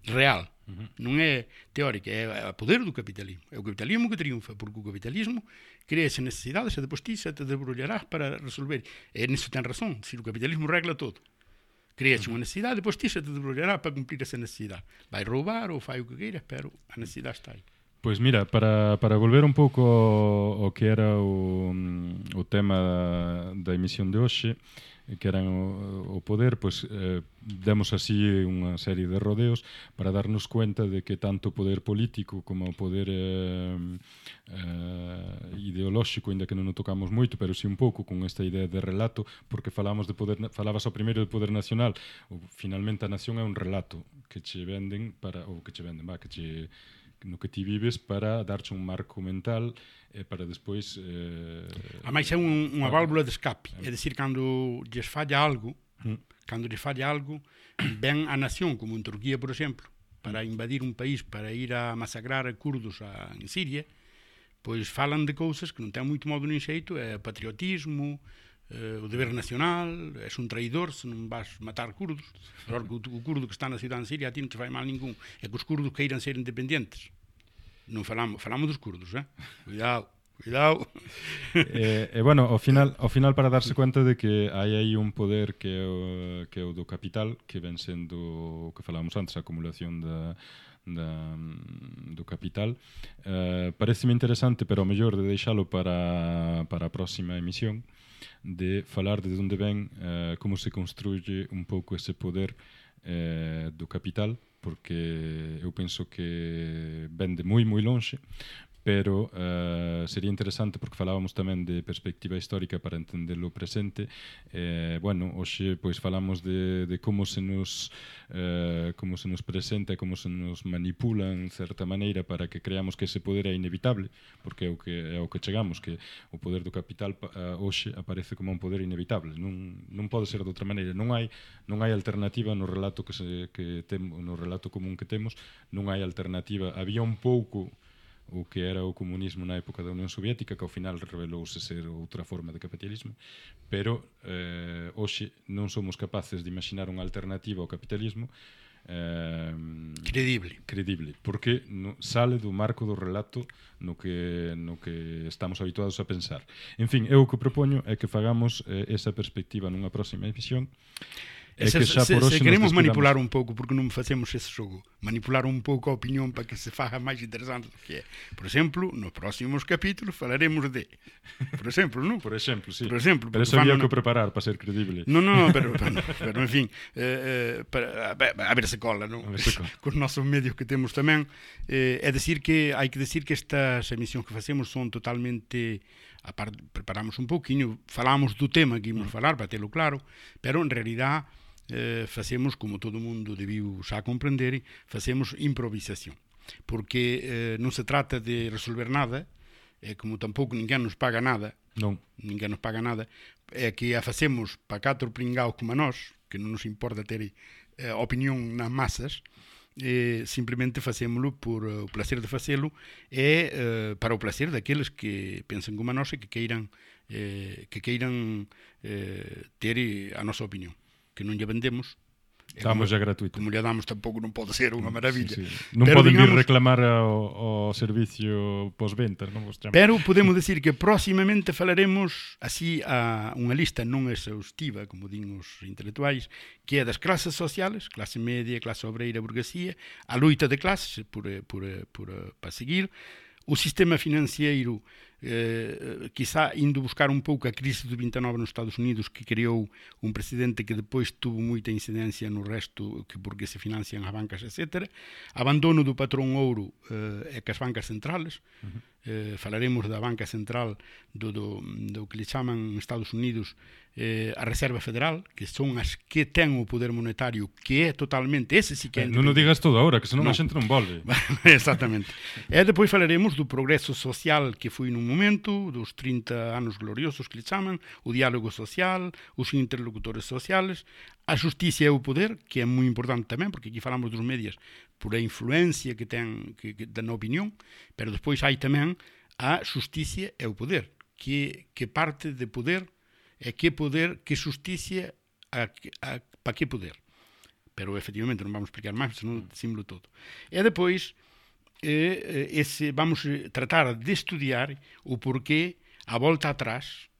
real. Uh. Non é teórica, é a poder do capitalismo. É o capitalismo que triunfa, porque o capitalismo crea esas necesidades e depois ti se te debrullarás para resolver. E nisso ten razón, se o capitalismo regla todo. Creas unha necesidade, depois ti se te debrullará para cumplir esa necesidade. Vai roubar ou fai o que queiras, pero a necesidade está aí.
Pois mira, para, para volver un pouco ao, que era o, mm, o tema da, da emisión de hoxe, que eran o, o poder, pois eh, demos así unha serie de rodeos para darnos cuenta de que tanto o poder político como o poder eh, eh, ideolóxico, ainda que non o tocamos moito, pero si sí un pouco con esta idea de relato, porque falamos de poder falabas ao primeiro de poder nacional, finalmente a nación é un relato que che venden para ou que che venden, va, que che no que ti vives para darche un marco mental e para despois... Eh,
a máis é un, unha válvula de escape, é eh. dicir, cando lles falla algo, mm. cando lles falla algo, *clears throat* ven a nación, como en Turquía, por exemplo, para mm. invadir un país, para ir a masacrar a curdos a, en Siria, pois falan de cousas que non ten moito modo nin xeito, é patriotismo, eh, o deber nacional, és un traidor se non vas matar curdos, pero o, o curdo que está na cidade de Siria a ti non te fai mal ningún, é que os curdos queiran ser independentes. Non falamos, falamos dos curdos, eh? Cuidado. Cuidado.
E, *laughs* eh, eh, bueno, ao final, ao final para darse cuenta de que hai aí un poder que é o, que é o do capital, que ven sendo o que falábamos antes, a acumulación da da, do Capital. Uh, pareceme interesante, pero ao mellor de deixalo para, para a próxima emisión, de falar de onde ven uh, como se construye un pouco ese poder uh, do capital, porque eu penso que vende moi moi lonxe, pero uh, sería interesante porque falábamos tamén de perspectiva histórica para entender o presente. Eh, bueno, hoxe pois falamos de, de como se nos uh, como se nos presenta como se nos manipula en certa maneira para que creamos que ese poder é inevitable porque é o que, é o que chegamos que o poder do capital uh, hoxe aparece como un poder inevitable. Non, non pode ser de outra maneira. Non hai, non hai alternativa no relato que, se, que temo, no relato común que temos non hai alternativa. Había un pouco o que era o comunismo na época da Unión Soviética, que ao final revelouse ser outra forma de capitalismo, pero eh, hoxe non somos capaces de imaginar unha alternativa ao capitalismo eh,
credible
credible porque no, sale do marco do relato no que no que estamos habituados a pensar. En fin, eu o que propoño é que fagamos eh, esa perspectiva nunha próxima emisión.
É se, se, se queremos manipular un pouco, porque non facemos ese xogo, manipular un pouco a opinión para que se faga máis interesante do que é. Por exemplo, nos próximos capítulos falaremos de, por exemplo, non?
Por exemplo, sí.
Por exemplo,
pero eso había que preparar para ser credible.
Non, non, pero, pero, pero en fin, eh, eh, para, a ver se cola? A ver se cola. Cos *laughs* nosos medios que temos tamén, eh, é decir que hai que decir que estas emisións que facemos son totalmente aparte, preparamos un pouquiño, falamos do tema que íamos falar para telo claro, pero en realidad eh, facemos, como todo mundo debiu xa comprender, facemos improvisación. Porque eh, non se trata de resolver nada, e como tampouco ninguén nos paga nada,
non.
ninguén nos paga nada, é que a facemos para catro pringaos como a nós, que non nos importa ter eh, opinión nas masas, eh, simplemente facémolo por uh, o placer de facelo e eh, para o placer daqueles que pensan como a nós e que queiran eh, que queiran eh, ter a nosa opinión que non lle vendemos,
Damos a gratuito.
Como lle damos tampouco non pode ser unha maravilla. Sí,
sí. Non pero, poden digamos, vir reclamar ao, ao servicio posventas, non vos.
Pero podemos decir que próximamente falaremos así a unha lista non exhaustiva, como din os intelectuais, que é das clases sociales, clase media, clase obreira, burguesía, a luita de clases por, por, por, para seguir, o sistema financeiro eh, quizá indo buscar un pouco a crise do 29 nos Estados Unidos que creou un presidente que depois tuvo moita incidencia no resto que porque se financian as bancas, etc. Abandono do patrón ouro eh, e que as bancas centrales, uh -huh. eh, falaremos da banca central do, do, do que le chaman Estados Unidos eh, a Reserva Federal, que son as que ten o poder monetario, que é totalmente, ese sí que é...
Eh, non o digas todo agora, que senón no. a xente non volve. *laughs*
Exactamente. e depois falaremos do progreso social que foi nun momento, dos 30 anos gloriosos que le chaman, o diálogo social, os interlocutores sociales, a justicia e o poder, que é moi importante tamén, porque aquí falamos dos medios por a influencia que ten que, que, na opinión, pero despois hai tamén a justicia e o poder, que, que parte de poder é que poder, que justicia, a, a, para que poder. Pero efectivamente non vamos explicar máis, senón decímolo todo. E depois ese, vamos tratar de estudiar o porqué a volta atrás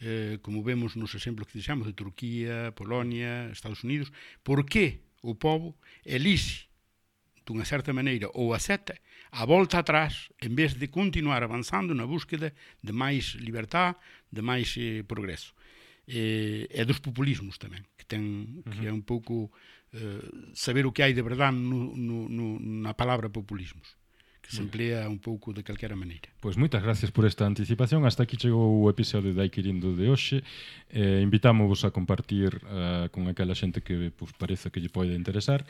eh, como vemos nos exemplos que dixamos de Turquía, Polonia, Estados Unidos, por que o povo elixe dunha certa maneira ou acepta a volta atrás en vez de continuar avanzando na búsqueda de máis libertad, de máis eh, progreso. E, e dos populismos tamén, que ten que é un pouco eh, saber o que hai de verdade no, no, no, na palabra populismos que se mm. emplea un pouco de calquera maneira.
Pois moitas gracias por esta anticipación. Hasta aquí chegou o episodio de Aikirindo de hoxe. Eh, invitámovos a compartir uh, con aquela xente que pues, parece que lle pode interesar.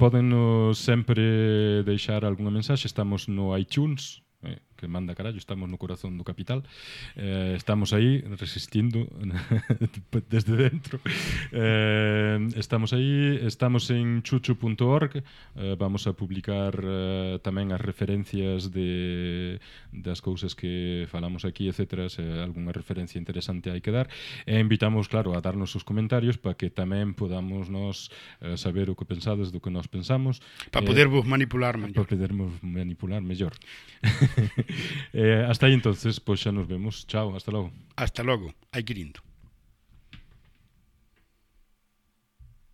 Poden sempre deixar algunha mensaxe. Estamos no iTunes, eh, que manda carallo, estamos no corazón do capital. Eh, estamos aí resistindo *laughs* desde dentro. Eh, estamos aí, estamos en chuchu.org, eh, vamos a publicar eh, tamén as referencias de das cousas que falamos aquí, etc. Se algunha referencia interesante hai que dar. E invitamos, claro, a darnos os comentarios para que tamén podamos nos eh, saber o que pensades do que nós pensamos.
Para eh, podervos manipular mellor.
Para podermos manipular mellor. *laughs* eh, hasta aí entonces, pois pues, xa nos vemos. Chao, hasta logo.
Hasta logo. Hai que lindo.